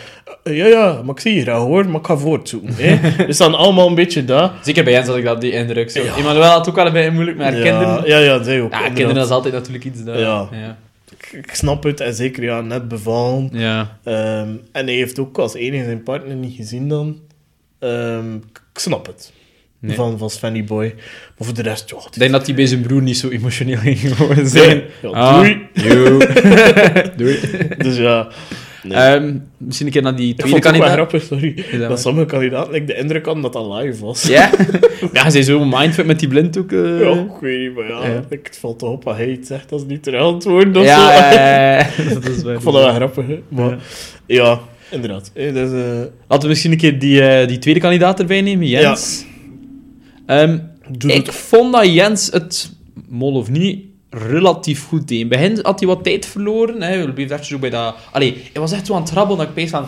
eh, ja, ja, maar ik zie je graag hoor, maar ik ga voortzoeken. hè. [LAUGHS] dus dan allemaal een beetje dat. Zeker bij Jens had ik dat, die indruk. Zo. Ja. Emmanuel had ook wel een beetje moeilijk met haar ja, kinderen. Ja, ja, zij ook. Ja, kinderen is altijd natuurlijk iets. Dat, Ja. Ik, snap het, en zeker ja, net bevallen. ja. Ehm, en hij heeft ook als enige zijn partner niet gezien dan. Ehm, ik snap het. Nee. Van, van Svenny Boy. Maar voor de rest, ja, Ik denk dat hij bij zijn broer niet zo emotioneel ging zijn. Ja, Ah, doei. [LAUGHS] doei. Dus ja. Nee. Ehm, misschien een keer naar die Ik tweede vond het ook wel kandidaat. grappig, sorry, Ja, dat maar- sommige kandidaten like, de indruk hadden dat dat live was. Ja? [LAUGHS] ja, ze zijn zo mindfuck met die blinddoek. eh. Ja, ik weet niet, maar ja, Ja. ik, het valt toch op wat hij het zegt, dat is niet te antwoorden of ja, zo. ja, [LAUGHS] dat is waar. Ik vond dat wel grappig, hè. maar Ja. ja, inderdaad. hè, Dus, eh, Laten we misschien een keer die, eh, die tweede kandidaat erbij nemen, Jens. Ehm, doe ik het. vond dat Jens het, mol of niet, relatief goed deed. In het begin had hij wat tijd verloren. Hè. We bleven echt zo bij dat... Allee, hij was echt zo aan het trabbelen dat ik pees van...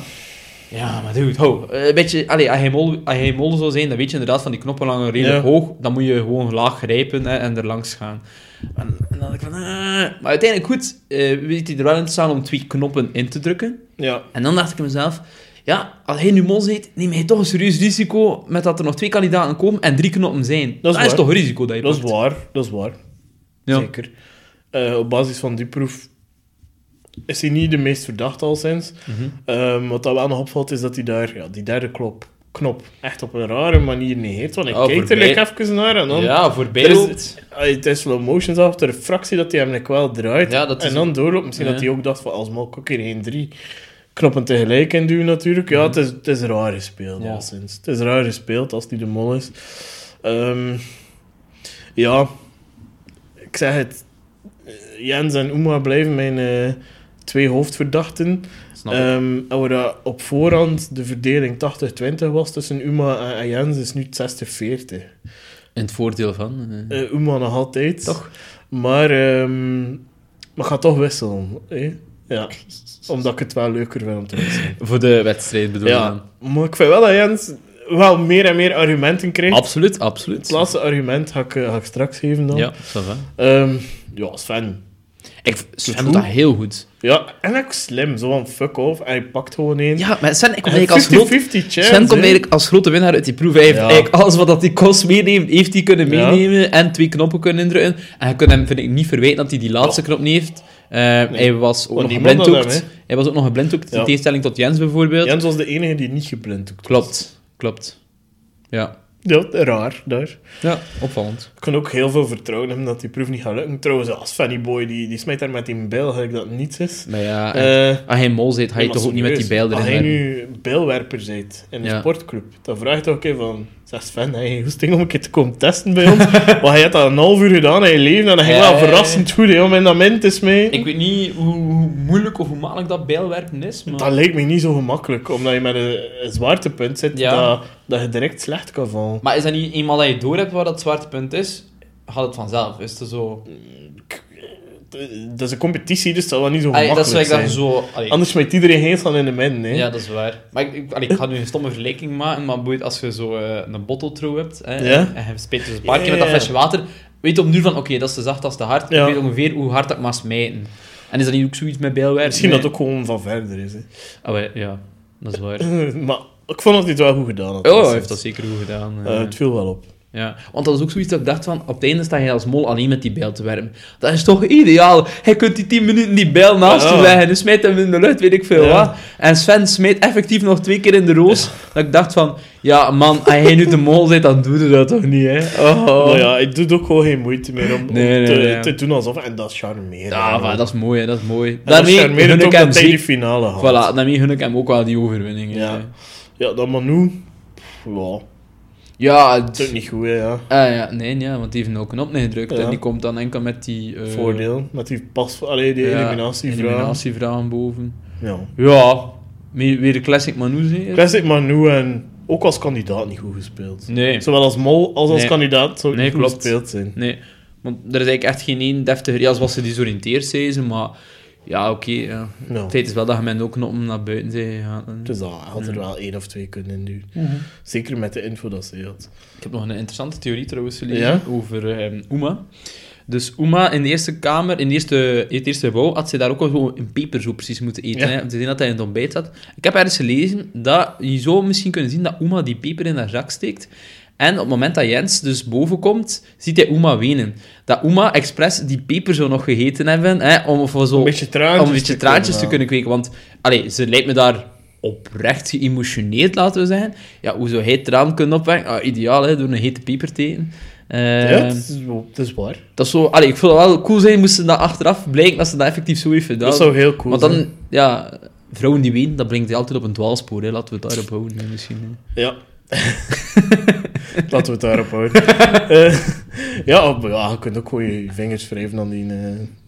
Ja, maar dude, ho. eh, Een beetje... Allee, als hij, mol, als hij mol zou zijn, dan weet je inderdaad van die knoppen langer redelijk Ja. hoog. Dan moet je gewoon laag grijpen hè, en er langs gaan. En, en dan ik van... eh. Maar uiteindelijk goed, eh weet hij er wel in te staan om twee knoppen in te drukken. Ja, En dan dacht ik mezelf, ja, als hij nu mol zit, neem hij toch een serieus risico met dat er nog twee kandidaten komen en drie knoppen zijn. Dat is toch een risico dat je dat is waar, dat is waar. Ja. Zeker. Eh, op basis van die proef is hij niet de meest verdachte al sinds. Mhm. Ehm, wat dat wel nog opvalt, is dat hij daar ja, die derde klop, knop echt op een rare manier negeert. Want ik Oh, kijk er voorbij- like even naar en dan... Ja, voorbij Er is- het is slow motion zelf, de fractie dat hij hem like wel draait. Ja, dat is en dan doorloopt. Misschien Ja. dat hij ook dacht van, als ik ook hier geen drie knoppen tegelijk in duwen natuurlijk. Ja, het, is, het is raar gespeeld Ja. al sinds. Het is raar gespeeld als hij de mol is. Ehm, ja, ik zeg het. eh, Jens en Uma blijven mijn eh, twee hoofdverdachten. Ehm, en waar op voorhand de verdeling 80-20 was tussen Uma en- en Jens, is nu het 60-40. In het voordeel van. Eh Uma nog altijd. Toch? Maar, ehm maar ga toch wisselen. Ja. Omdat ik het wel leuker vind om te wisselen. [LAUGHS] Voor de wedstrijd bedoel je Ja. dan? Maar ik vind wel dat Jens wel meer en meer argumenten krijgt. Absoluut, Het absoluut. laatste argument ga ik, eh, ga ik straks geven dan. Ja. Ehm, ja, fan. Ik, Sven doet dat heel goed. Ja, en ook slim. Zo van fuck off. En hij pakt gewoon één. Ja, maar Sven, ik kom [LAUGHS] eigenlijk als groot... 50-50 chance. Sven komt eigenlijk als grote winnaar uit die proef. Hij heeft Ja. eigenlijk alles wat dat die kost meeneemt, heeft hij kunnen Ja. meenemen en twee knoppen kunnen indrukken. En je kunt hem, vind ik, niet verwijten dat hij die laatste knop niet heeft. Eh, Hij was ook Want nog geblinddoekt. hem, Hij was ook nog geblinddoekt, in Ja. tegenstelling tot Jens bijvoorbeeld. Jens was de enige die niet geblind was. Klopt, klopt. Ja. Ja, raar daar. ja, opvallend. Ik kan ook heel veel vertrouwen hebben dat die proef niet gaat lukken. Trouwens, als Fanny Boy, die, die smijt daar met die bijl, dat het niets is. Maar ja, Eh, als hij mol zit, ga je toch ook niet met die bijl Als erin hij werpen? nu bijlwerper bent in een Ja. sportclub, dan vraag je toch een keer van... Zeg Sven, je hoesting om een keer te komen testen bij ons? [LAUGHS] Want hij had dat een half uur gedaan in je leven en dat ging wel verrassend goed hè, om in dat te smijten. Ik weet niet hoe, hoe moeilijk of hoe makkelijk dat bijlwerpen is, maar... Dat lijkt me niet zo gemakkelijk, omdat je met een, een zwaartepunt zit Ja. dat, dat je direct slecht kan vallen. Maar is dat niet eenmaal dat je door hebt waar dat zwaartepunt is, gaat het vanzelf? Is het zo... Dat is een competitie, dus dat zal wel niet zo Allee, gemakkelijk dat is zijn. zo... allee, Anders smijt iedereen heen van in de min. Hè. Ja, dat is waar. Maar ik, ik, allee, ik ga nu een stomme vergelijking maken, maar boeit als je zo eh, een bottle hebt, hè, Ja. en je speelt dus een paar Ja, keer met dat flesje water, weet je op nu van, oké, dat is te zacht, dat is te hard, Ja. ik weet ongeveer hoe hard ik mag smijten. En is dat niet ook zoiets met bijlwerpen? Misschien Nee. dat het ook gewoon van verder is. Hè. Ah, wel, ja, dat is waar. [LAUGHS] maar ik vond dat hij het wel goed gedaan had. Oh, hij heeft dat zeker goed gedaan. Eh, eh. het viel wel op. Ja, want dat is ook zoiets dat ik dacht van, op het einde sta je als mol alleen met die bijl te werpen. Dat is toch ideaal? Hij kunt die 10 minuten die bijl naast je leggen en smijt hem in de lucht, weet ik veel Ja. wat. En Sven smijt effectief nog twee keer in de roos. Dat ik dacht van, ja man, als jij nu de mol bent, dan doe je dat toch niet, hè? Oh. Maar ja, het doet ook gewoon geen moeite meer om, om Nee, nee, te, nee, ja. te doen alsof... En dat is charmeren. Ja, maar dat is mooi, hè, dat is mooi. En Daarmee gun ik hem dat zeker... finale had. Voilà, daarmee gun ik hem ook wel die overwinning. hè. Ja. Ja, dat Manu... Ja, Ja, dat is ook niet goed, hè, ja. Ah, ja, nee, ja, want die heeft een knop gedrukt Ja. en die komt dan enkel met die... eh, Voordeel. Met die pas... Allee, die ja, eliminatievraag. eliminatievraag boven. Ja. Ja, weer de classic Manu zeker? Classic Manu en ook als kandidaat niet goed gespeeld. Nee, Zowel als mol als als Nee. kandidaat zou het Nee, niet goed klopt. gespeeld zijn. nee. Want er is eigenlijk echt geen één deftige... Ja, zoals ze desoriënteerd zijn, ze, maar... Ja, oké. ja. Ja. Het feit is wel dat je met ook knoppen naar buiten zijn gegaan. Dus dat had er Ja. wel één of twee kunnen induwen. Mhm. Zeker met de info dat ze had. Ik heb nog een interessante theorie trouwens gelezen Ja? over ehm Uma. Dus Uma in de eerste kamer, in de eerste, in het eerste gebouw, had ze daar ook al zo een peper zo precies moeten eten. Ja. Hè? Ze zien dat hij in het ontbijt zat. Ik heb ergens gelezen dat je zou misschien kunnen zien dat Uma die peper in haar zak steekt. En op het moment dat Jens dus boven komt, ziet hij Uma wenen. Dat Uma expres die peper zo nog gegeten hebben, hè, om, of zo, Een beetje traantjes om een beetje te traantjes te kunnen kunnen kweken. Want allee, ze lijkt me daar oprecht geëmotioneerd, laten we zeggen. Ja, hoe zou hij traan kunnen opwekken? Ah, ideaal, hè, door een hete peper te eten. Eh, ja, het is, is waar. dat is zo... Allee, ik vind het wel cool zijn moesten dat achteraf blijken dat ze dat effectief zo heeft gedaan. Dat zou heel cool Want dan, zijn. ja... vrouwen die weten, dat brengt je altijd op een dwaalspoor. Hè. Laten we het daarop houden, hè, misschien. hè. Ja. [LAUGHS] Laten we het daarop houden. [LAUGHS] Eh, ja, op- ja, je kunt ook gewoon je vingers wrijven aan die eh,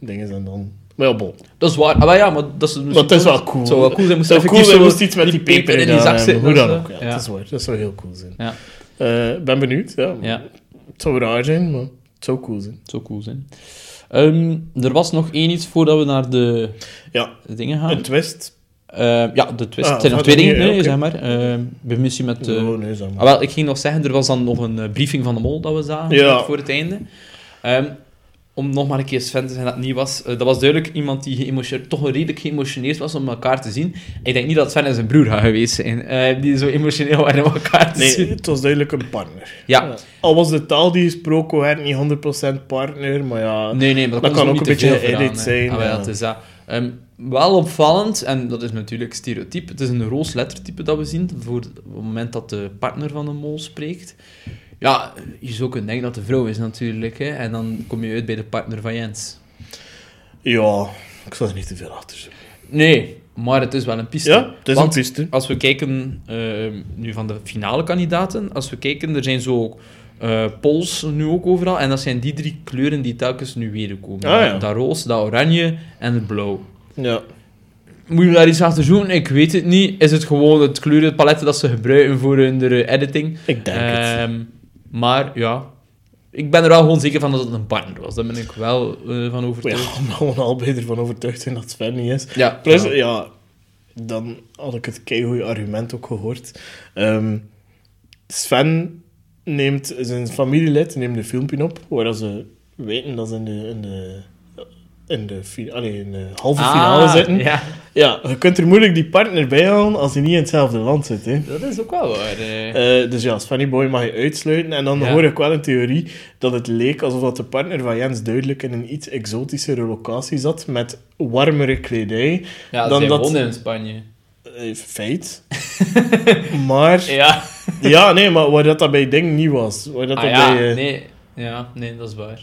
dingen en dan... Maar ja, bon. Dat is waar. Ah, maar ja, maar dat is, Maar het is wel cool. Het zou wel cool zijn. Moest Het is cool, moest iets met die peper in die zak hebben, zitten. Hoe dan ook, ja, Ja. Dat is waar. Dat zou heel cool zijn. Ja. Eh, ben benieuwd, ja. Ja. Het zou raar zijn, maar het zou cool zijn. Het zou cool zijn. Ehm, er was nog één iets voordat we naar de Ja, dingen gaan. een twist. Eh, ja, de twist. Ah, het zijn nog twee dingen, nee, zeg maar. We misschien met... eh, oh, nee, zeg maar. Ah, wel, ik ging nog zeggen, er was dan nog een eh, briefing van de mol dat we zagen Ja. voor het einde. Ehm, om nog maar een keer Sven te zijn dat het niet was. eh, dat was duidelijk iemand die toch redelijk geëmotioneerd was om elkaar te zien. Ik denk niet dat Sven en zijn broer gaan geweest zijn, eh, die zo emotioneel waren om elkaar te Nee, zien. het was duidelijk een partner. Ja. Al was de taal die gesproken werd niet 100% partner, maar ja... Nee, nee, maar dat, kan ook een beetje edit zijn, Ah, ja. het is dat. Ehm, wel opvallend, en dat is natuurlijk stereotyp, het is een roos lettertype dat we zien, voor het moment dat de partner van de mol spreekt. Ja, je zou kunnen denken dat de vrouw is natuurlijk, hè, en dan kom je uit bij de partner van Jens. Ja, ik zal er niet te veel achter zoeken. Nee, maar het is wel een piste. Ja, het is Want een piste. Als we kijken, ehm, nu van de finale kandidaten, als we kijken, er zijn zo eh polls nu ook overal, en dat zijn die drie kleuren die telkens nu weer komen. Ah, ja. Dat roos, dat oranje en het blauw. Ja. Moet je daar iets achter zoeken? Ik weet het niet. Is het gewoon het kleurenpalet dat ze gebruiken voor hun eh, editing? Ik denk het. Maar ja, ik ben er wel gewoon zeker van dat het een partner was. Daar ben ik wel eh, van Ja, [LAUGHS] overtuigd. omdat we gewoon allebei ervan overtuigd zijn dat Sven niet is. Ja, Plus, ja. ja, dan had ik het keigoeie argument ook gehoord. Ehm, Sven neemt zijn familielid neemt een filmpje op, waar ze weten dat ze in de, in de, in de, allee, in de halve finale Ah, zitten. Ja, Ja, je kunt er moeilijk die partner bij halen als hij niet in hetzelfde land zit. Hè. dat is ook wel waar. eh. Dus ja, Svenny Boy mag je uitsluiten. En dan Ja. hoor ik wel een theorie dat het leek alsof dat de partner van Jens duidelijk in een iets exotischere locatie zat, met warmere kledij. ja, dan dat- wonen in Spanje. Eh, feit. [LAUGHS] maar, Ja, ja, nee, maar waar dat, dat bij Ding niet was. Waar dat ah, dat ja, bij, eh, nee. ja, nee, dat is waar.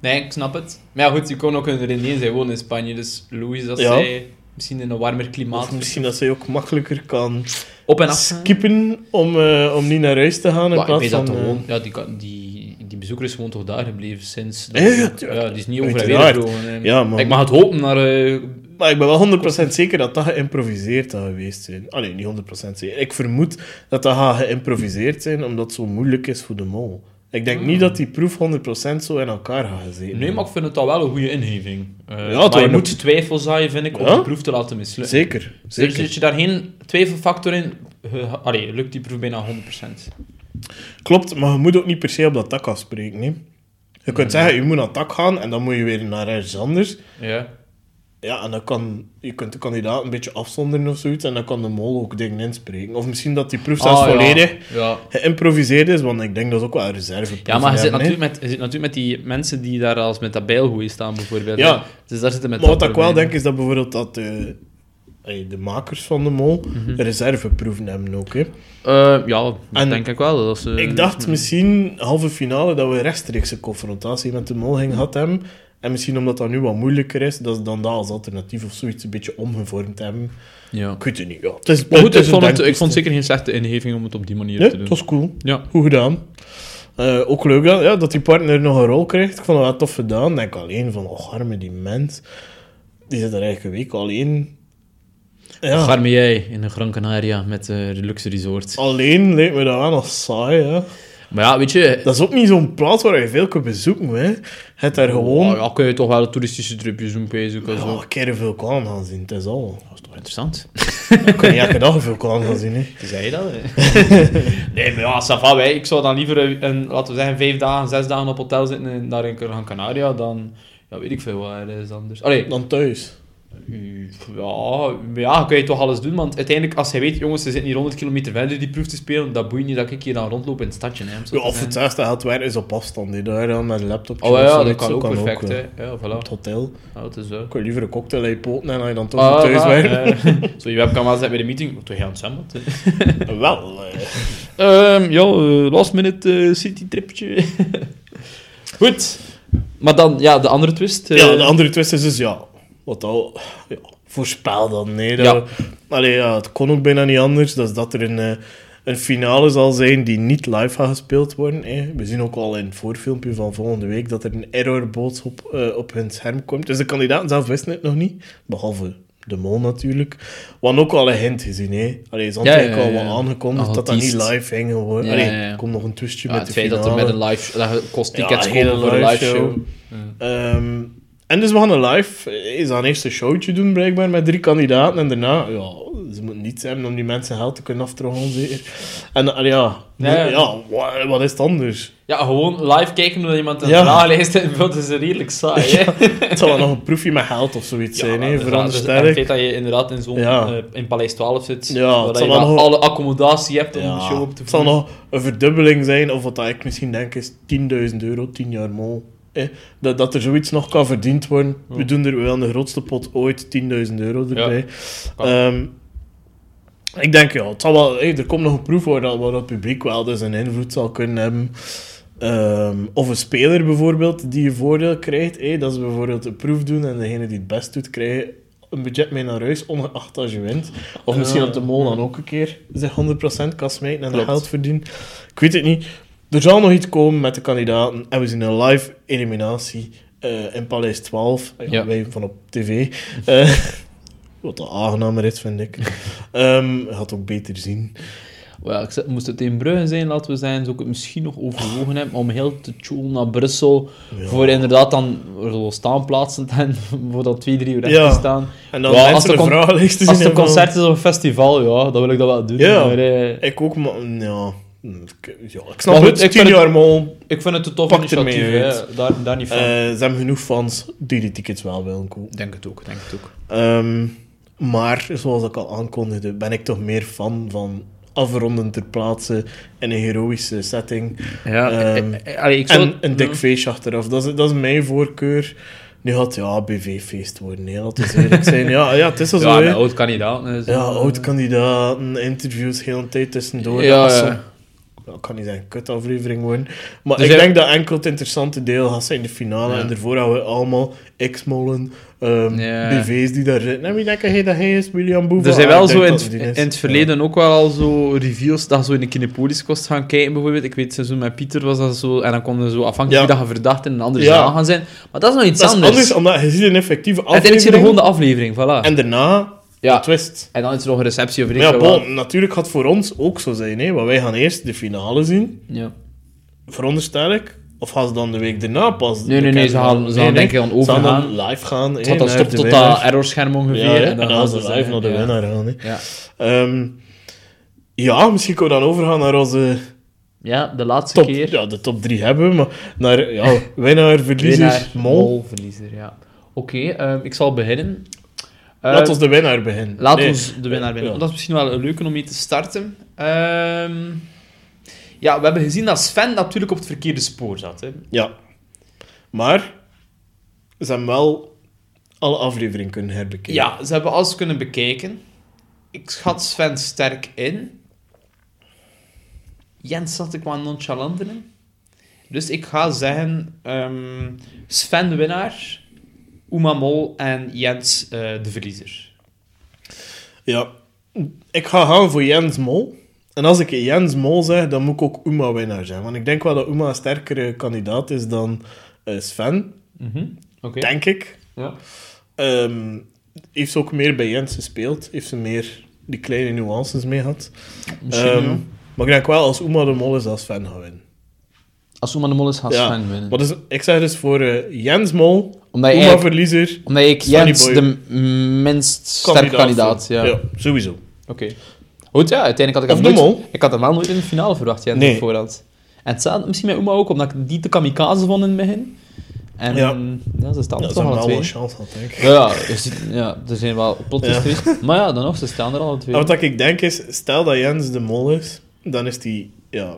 Nee, ik snap het. Maar ja, goed, je kon ook een René, zij woont in Spanje, dus Louis, dat Ja. zij misschien in een warmer Of klimaat misschien dat zij ook makkelijker kan op en af skippen om, eh, om niet naar huis te gaan in ik plaats weet dat van... eh, gewoon... Ja, die, die, die bezoeker is gewoon toch daar gebleven sinds... Ja, ja, tuurlijk. ja, die is niet over en Uiteraard. weer gevlogen. hè. Ja, maar- Ik mag het hopen naar... eh, Maar ik ben wel 100% zeker dat dat geïmproviseerd zou geweest zijn. Ah nee, niet 100% zeker. Ik vermoed dat dat gaat geïmproviseerd zijn, omdat het zo moeilijk is voor de mol. Ik denk niet dat die proef 100% zo in elkaar gaat gezeten. Ah. nee, maar ik vind het al wel een goede ingeving. Eh, het maar je moet twijfel zaaien, vind ik, om Ja? de proef te laten mislukken. Zeker, Dus zeker. zit je daar geen twijfelfactor in... allee, lukt die proef bijna 100%. Klopt, maar je moet ook niet per se op dat tak afspreken. hè. Je kunt zeggen, je moet naar het tak gaan en dan moet je weer naar ergens anders. Ja. Ja, en dan kan je kunt de kandidaat een beetje afzonderen of zoiets en dan kan de mol ook dingen inspreken. Of misschien dat die proef zelfs Ah, ja. volledig Ja. geïmproviseerd is, want ik denk dat is ook wel een reserve. Ja, maar je zit, natuurlijk met, je zit natuurlijk met die mensen die daar als met dat bijlgoeie staan, bijvoorbeeld. Ja. hè. Dus daar zitten met Maar wat ik wel denk is dat bijvoorbeeld dat de, de makers van de mol Mhm. reserveproeven hebben ook. Hè. Eh, ja, dat En denk ik wel. Dat ze, ik dacht misschien halve finale dat we rechtstreekse confrontatie met de mol gingen gehad hebben. En misschien omdat dat nu wat moeilijker is, dat ze dan dat als alternatief of zoiets een beetje omgevormd hebben. Ja. Ik weet het niet, ja. Het is, Maar goed, het is ik vond, het, ik vond zeker geen slechte ingeving om het op die manier Nee, te doen. het was cool. Ja. Goed gedaan. Eh, ook leuk dat, ja, dat die partner nog een rol krijgt. Ik vond het wel tof gedaan. Denk alleen van, oh, arme die mens. Die zit er eigenlijk een week alleen. Ja, jij in een Gran Canaria met eh, de luxe resort. alleen lijkt me dat wel nog saai, hè. Maar ja, weet je... Dat is ook niet zo'n plaats waar je veel kunt bezoeken, hè. Het daar gewoon... Oh, ja, kun je toch wel toeristische tripjes doen, bezig en zo. Een keer een vulkaan gaan zien, het is al. Dat is toch interessant? Ik kan niet elke dag een vulkaan gaan zien, hè. [LAUGHS] Zei je dat? [LAUGHS] nee, maar ja, ça va, wij. Ik zou dan liever, een, een, laten we zeggen, vijf dagen, zes dagen op hotel zitten en naar een Gran Canaria dan... Ja, weet ik veel waar is anders. Allee, Dan thuis. Ja, maar ja, kun je toch alles doen, want uiteindelijk, als hij weet, jongens, ze zitten hier 100 kilometer verder die proef te spelen, dat boeit niet dat ik hier dan rondloop in het stadje, hè, Ja, of het zesde geld werk is op afstand. Daar dan met een laptop. Oh ja, dat kan ook perfect, eh, hè. Ja, Op voilà. het hotel. Ja, dat is zo. Ik wil liever een cocktail je poten en als je dan toch Ah, thuis eh, [LAUGHS] Zo, je webcam aanzetten bij de meeting. Wat doe je aan het zwembad? [LAUGHS] Wel. Ehm, ja, eh, last minute city tripje. [LAUGHS] Goed. Maar dan, ja, de andere twist. Ja, de andere twist is dus ja. Wat al. Ja, voorspel dan. Nee, dat, Ja. Allee, ja, het kon ook bijna niet anders. Dat is dat er een, eh, een finale zal zijn die niet live gaat gespeeld worden. hè. We zien ook al in het voorfilmpje van volgende week dat er een errorboodschap eh op hun scherm komt. Dus de kandidaten zelf wisten het nog niet. Behalve de mol natuurlijk. Hadden ook al een hint gezien. Hè. Allee, ze hadden Ja, eigenlijk ja, al wat aangekondigd dat dat niet live ging worden. Ja, Allee, er komt nog een twistje met het de feit dat finale. er met een live... Dat kost tickets Ja, kopen hele voor een live show. Ehm, en dus we gaan een live, eh, is een showtje doen blijkbaar met drie kandidaten. En daarna, ja, ze moeten niets hebben om die mensen geld te kunnen aftroggelen zeker. En allee, ja, Ja, wat, wat is het anders? Ja, gewoon live kijken hoe iemand een Ja. vragenlijst invult is redelijk saai. Hè? [LAUGHS] Het zal wel nog een proefje met geld of zoiets zijn, hè, en Het feit dat je inderdaad in zo'n eh, in Paleis 12 zit, waar dat je nog- alle accommodatie hebt om de show op te het zal voeren. nog een verdubbeling zijn, of wat dat ik misschien denk is 10.000 euro, 10 jaar mol. Eh, dat, dat er zoiets nog kan verdiend worden. We doen er wel de grootste pot ooit 10.000 euro erbij. Ehm, ik denk, ja, het zal wel, hey, er komt nog een proef waar, dat- waar het publiek wel dus een invloed zal kunnen hebben. Ehm, of een speler bijvoorbeeld die een voordeel krijgt. Hey, dat ze bijvoorbeeld een proef doen en degene die het best doet, krijgt een budget mee naar huis, ongeacht als je wint. Of misschien dat de mol dan ook een keer zich 100% kan smijten en Klopt. geld verdienen. Ik weet het niet. Er zal nog iets komen met de kandidaten. En we zien een live eliminatie eh, in Paleis 12. Ja, Ja. Wij van op tv. Eh, [LAUGHS] wat al aangenamer is, vind ik. [LAUGHS] Je gaat ook beter zien. Wel, ik moest het in Brugge zijn, laten we zijn, zou ik het misschien nog overwogen hebben om heel te tjoelen naar Brussel, voor inderdaad dan zo staanplaatsen te hebben, [LAUGHS] voor dat twee, drie uur echt Ja. te staan. En dan als de een te Als het een en concert is of een festival, ja, dan wil ik dat wel doen. Ja. Maar, eh, Ik ook, maar... Ja, ja, ik snap Maar goed, het. ik tien vind jaar mol. ik vind het een tof initiatief, hè. Daar, daar niet van. Eh, ze hebben genoeg fans die die tickets wel willen kopen. denk het ook, denk het ook. Ehm, maar, zoals ik al aankondigde, ben ik toch meer fan van afronden ter plaatse in een heroïsche setting. Ja, Ehm, eh, eh, allee, ik zou... En een dik feestje achteraf. Dat is, dat is mijn voorkeur. Nu gaat het ja, BV-feest worden. Nee, laten we eerlijk zijn. Ja, ja, het is al zo. Ja, oud-kandidaten. Ja, oud-kandidaten, interviews, heel een tijd tussendoor. Ja, Dat ja. Ik kan niet zeggen, kut-aflevering worden. Maar Dus ik denk dat enkel het interessante deel gaat zijn de finale. Ja. En daarvoor hebben we allemaal X-mollen, ehm, Ja. BV's die daar zitten. En wie denk jij dat hij is? William Boeva? Er zijn Ah, wel ik zo in het, in verleden ook wel al zo reviews dat je zo in de Kinepolis kost gaan kijken, bijvoorbeeld. Ik weet, het seizoen met Pieter was dat zo, en dan konden ze zo afhankelijk dat je verdacht in een andere zaal gaan zijn. Maar dat is nog iets Dat is anders. anders, omdat je ziet een effectieve Uiteindelijk zie je aflevering. gewoon de aflevering, voilà. En daarna Ja. twist. En dan is er nog een receptie of Maar ja, bon, natuurlijk gaat het voor ons ook zo zijn. Hè? Want wij gaan eerst de finale zien, Ja. veronderstel ik. Of gaan ze dan de week daarna pas? Nee, nee, nee, ze gaan, ze gaan denk ik Ze gaan overgaan. dan live gaan. Het gaat dan stopt tot dat errorscherm ongeveer. Ja, en dan gaan ze live naar de winnaar gaan. Hè. Ja. Ehm, ja, misschien kunnen we dan overgaan naar onze ja, de laatste top, keer. ja, de top 3 hebben, we, maar naar ja, winnaar, verliezer, Winnaar, mol. verliezer, ja. Oké, ehm, ik zal beginnen. Laat Ehm, ons de winnaar beginnen. Laat Nee. ons de winnaar winnen. Ja. Dat is misschien wel een leuke om mee te starten. Ehm, ja, we hebben gezien dat Sven natuurlijk op het verkeerde spoor zat. Hè. Ja. Maar ze hebben wel alle afleveringen kunnen herbekijken. Ja, ze hebben alles kunnen bekijken. Ik schat Sven sterk in. Jens zat ik wat nonchalanter in. Dus ik ga zeggen ehm, Sven de winnaar, Uma Mol en Jens eh, de verliezer. Ja. Ik ga gaan voor Jens Mol. En als ik Jens Mol zeg, dan moet ik ook Uma winnaar zijn. Want ik denk wel dat Uma een sterkere kandidaat is dan eh, Sven. Oké. Denk ik. Ja. Ehm, heeft ze ook meer bij Jens gespeeld. Heeft ze meer die kleine nuances mee gehad. Misschien, ja. maar ik denk wel, als Uma de Mol is, als Sven gaan winnen. Als Uma de Mol is, gaat Ja. Sven winnen. Maar dus, ik zeg dus voor eh, Jens Mol, Omdat je eigenlijk- verliezer, Omdat ik Jens de minst sterke kandidaat, ja. ja. sowieso. Oké. Goed, ja, uiteindelijk had ik Of hem de nooit... Mol. Ik had hem wel nooit in de finale verwacht, Jens, Nee. op voorhand. En hetzelfde misschien met Uma ook, omdat ik die te kamikaze vond in het begin. En Ja. ja, ze staan er toch hebben alle wel twee. een chance gehad, denk ik. Ja, ja, je ziet- ja, er zijn wel plotjes Ja. geweest. Maar ja, dan nog, ze staan er alle twee. En wat ik denk is, stel dat Jens de Mol is, dan is hij, ja,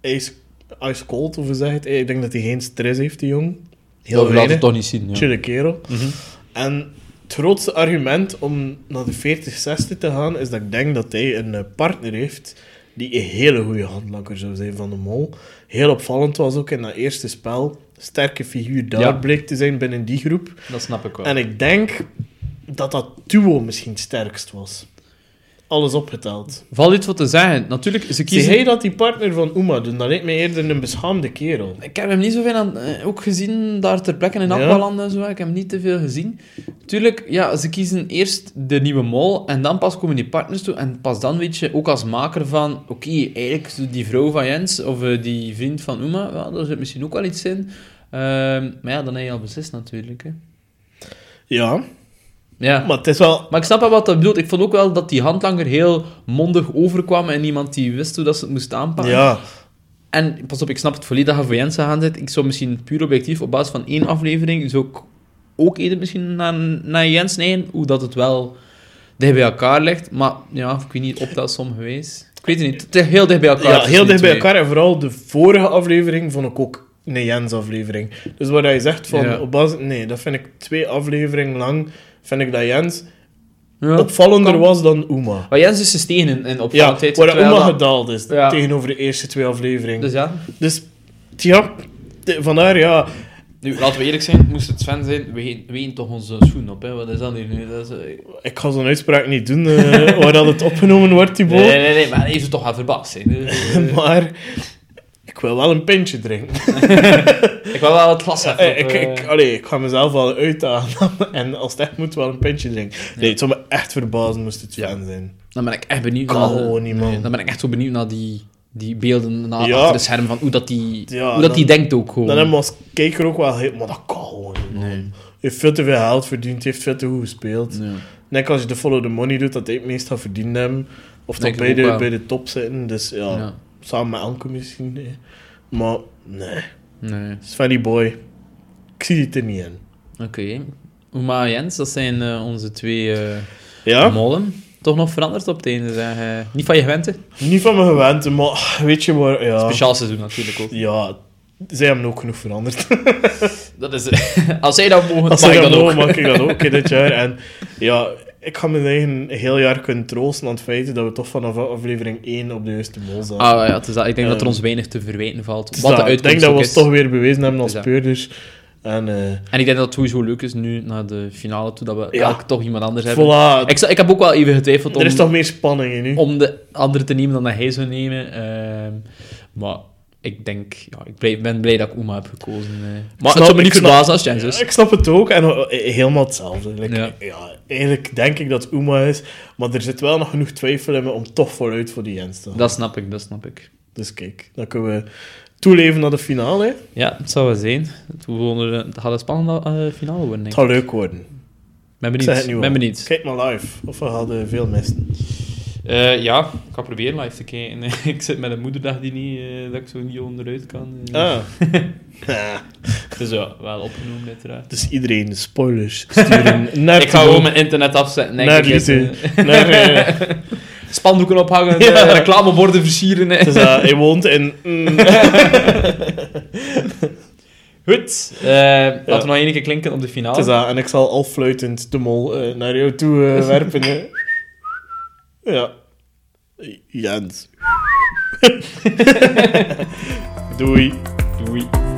ice, ice cold, of hoe zeg je het? Ik denk dat hij geen stress heeft, die jong. Heel dat laat weinig. het toch niet zien, ja. Chille kerel. Mhm. En het grootste argument om naar de 40-60 te gaan, is dat ik denk dat hij een eh, partner heeft die een hele goede handlanger zou zijn van de mol. Heel opvallend was ook in dat eerste spel. Sterke figuur daar Ja. bleek te zijn binnen die groep. Dat snap ik wel. En ik denk, dat dat duo misschien het sterkst was. Alles opgeteld. Valt iets wat te zeggen. Natuurlijk, ze Zie kiezen... hij dat die partner van Uma doen? Dat lijkt mij eerder een beschaamde kerel. Ik heb hem niet zoveel aan, eh, ook gezien daar ter plekke in Ja. Aqualand en zo. Ik heb hem niet te veel gezien. Tuurlijk, ja, ze kiezen eerst de nieuwe mol en dan pas komen die partners toe. En pas dan weet je, ook als maker van, oké, eigenlijk die vrouw van Jens of eh, die vriend van Uma, ja, daar zit misschien ook wel iets in. Ehm, maar ja, dan heb je al beslist natuurlijk. Hè. Ja, Ja. maar het is wel... Maar ik snap wel wat dat bedoelt. Ik vond ook wel dat die handlanger heel mondig overkwam en iemand die wist hoe dat ze het moest aanpakken. Ja, En pas op, ik snap het volledig dat voor Jens gaan zit. Ik zou misschien puur objectief op basis van één aflevering zou ik ook eerder misschien naar, naar Jens neigen, hoe dat het wel dicht bij elkaar ligt. Maar ja, ik weet niet, optelsom geweest. Ik weet het niet. Het is heel dicht bij elkaar. ja heel dicht bij elkaar. En vooral de vorige aflevering vond ik ook een Jens-aflevering. Dus waar je zegt van... Ja. Op basis, nee, dat vind ik twee afleveringen lang... Vind ik dat Jens Ja. opvallender kan. was dan Uma. Maar Jens is gestegen in, in Ja, opvallendheid. waar terwijl Uma dat- gedaald is Ja. tegenover de eerste twee afleveringen. Dus ja, Dus ja, vandaar ja. nu, laten we eerlijk zijn, moest het Sven zijn, we weten toch onze schoen op, hè? Wat is dat hier nu? Dat is, eh, Ik ga zo'n uitspraak niet doen eh, [LAUGHS] waar dat het opgenomen wordt, Thibaut. Nee, nee, nee, maar hij is er toch wel verbaasd zijn. hè. [LAUGHS] Maar ik wil wel een pintje drinken. [LAUGHS] ik wil wel het glas even. Eh, op, ik, eh, ik, allee, ik ga mezelf wel uitdagen. [LAUGHS] en als het echt moet, wel een pintje drinken. Nee, het zou me echt verbazen moest het fan zijn. Dan ben ik echt benieuwd Kan naar... gewoon niet, man. Nee, dan ben ik echt zo benieuwd naar die, die beelden na, Ja. achter de scherm, van hoe dat die, Ja, hoe dat die denkt ook gewoon. Dan hebben we als kijker ook wel heel... Maar dat kan gewoon niet. Nee. Heeft veel te veel geld verdiend, heeft veel te goed gespeeld. Ja. Net als je de follow the money doet, dat hij het meest gaat verdienen hebben. Of ik bij ook de, wel. bij de top zitten. Dus ja, Ja. Samen met Anke misschien. Nee. Maar nee, Nee. Svenny Boy. Ik zie het er niet in. Oké. Uma en Jens, dat zijn eh, onze twee eh Ja? mollen. Toch nog veranderd op het einde, zeg. eh, niet van je gewente. Niet van mijn gewend, maar weet je waar... Ja, Speciaal seizoen natuurlijk ook. ja zij hebben ook genoeg veranderd. [LAUGHS] Dat is, als zij dat mogen, Als mag zij ik dat ook. mag ik dat ook [LAUGHS] in dit jaar. En ja, ik ga mijn eigen heel jaar kunnen troosten aan het feit dat we toch vanaf aflevering 1 op de juiste mol zaten. Ah, ja, het is dat. Ik denk dat er Eh, ons weinig te verwijten valt. Wat de dat- ik denk dat we ons toch weer bewezen hebben als speurders. En eh En ik denk dat het sowieso leuk is nu, naar de finale toe, dat we Ja. elk toch iemand anders hebben. voilà, Ik, ik heb ook wel even getwijfeld om, er is toch meer spanning in nu. om de andere te nemen dan dat hij zou nemen. Ehm, maar ik denk, ja, ik blij- ben blij dat ik Uma heb gekozen. eh. Maar snap- het zou me ik niet snap- verbazen als Jens is. Ik snap het ook. En eh, helemaal hetzelfde. Like, Ja. ja. eigenlijk denk ik dat Uma is. Maar er zit wel nog genoeg twijfel in me om toch vooruit voor die Jens te gaan. Dat snap ik, dat snap ik. Dus kijk, dan kunnen we toeleven naar de finale. hè. Ja, het zou wel zijn. Het, eh, het gaat een spannende eh, finale worden, denk Het gaat leuk worden. Ben benieuwd. Ben benieuwd. Kijk maar live. Of we hadden veel missen. Eh, ja, ik ga proberen live te kijken. ik zit met een moederdag die niet, eh, dat ik zo niet onderuit kan. eh. Ah. [LAUGHS] Ja. Dus ja, wel opgenomen uiteraard. Dus iedereen de spoilers sturen [LAUGHS] naar ik ga gewoon mijn internet afzetten. denk Naar [LAUGHS] Spandoeken ophangen, Ja. reclameborden versieren. hè. dus, hij woont in... mm, Goed, laten we nog één keer klinken op de finale. het is. En ik zal al fluitend de mol naar jou toe werpen. Ja. Jens. [LAUGHS] Doei. Doei.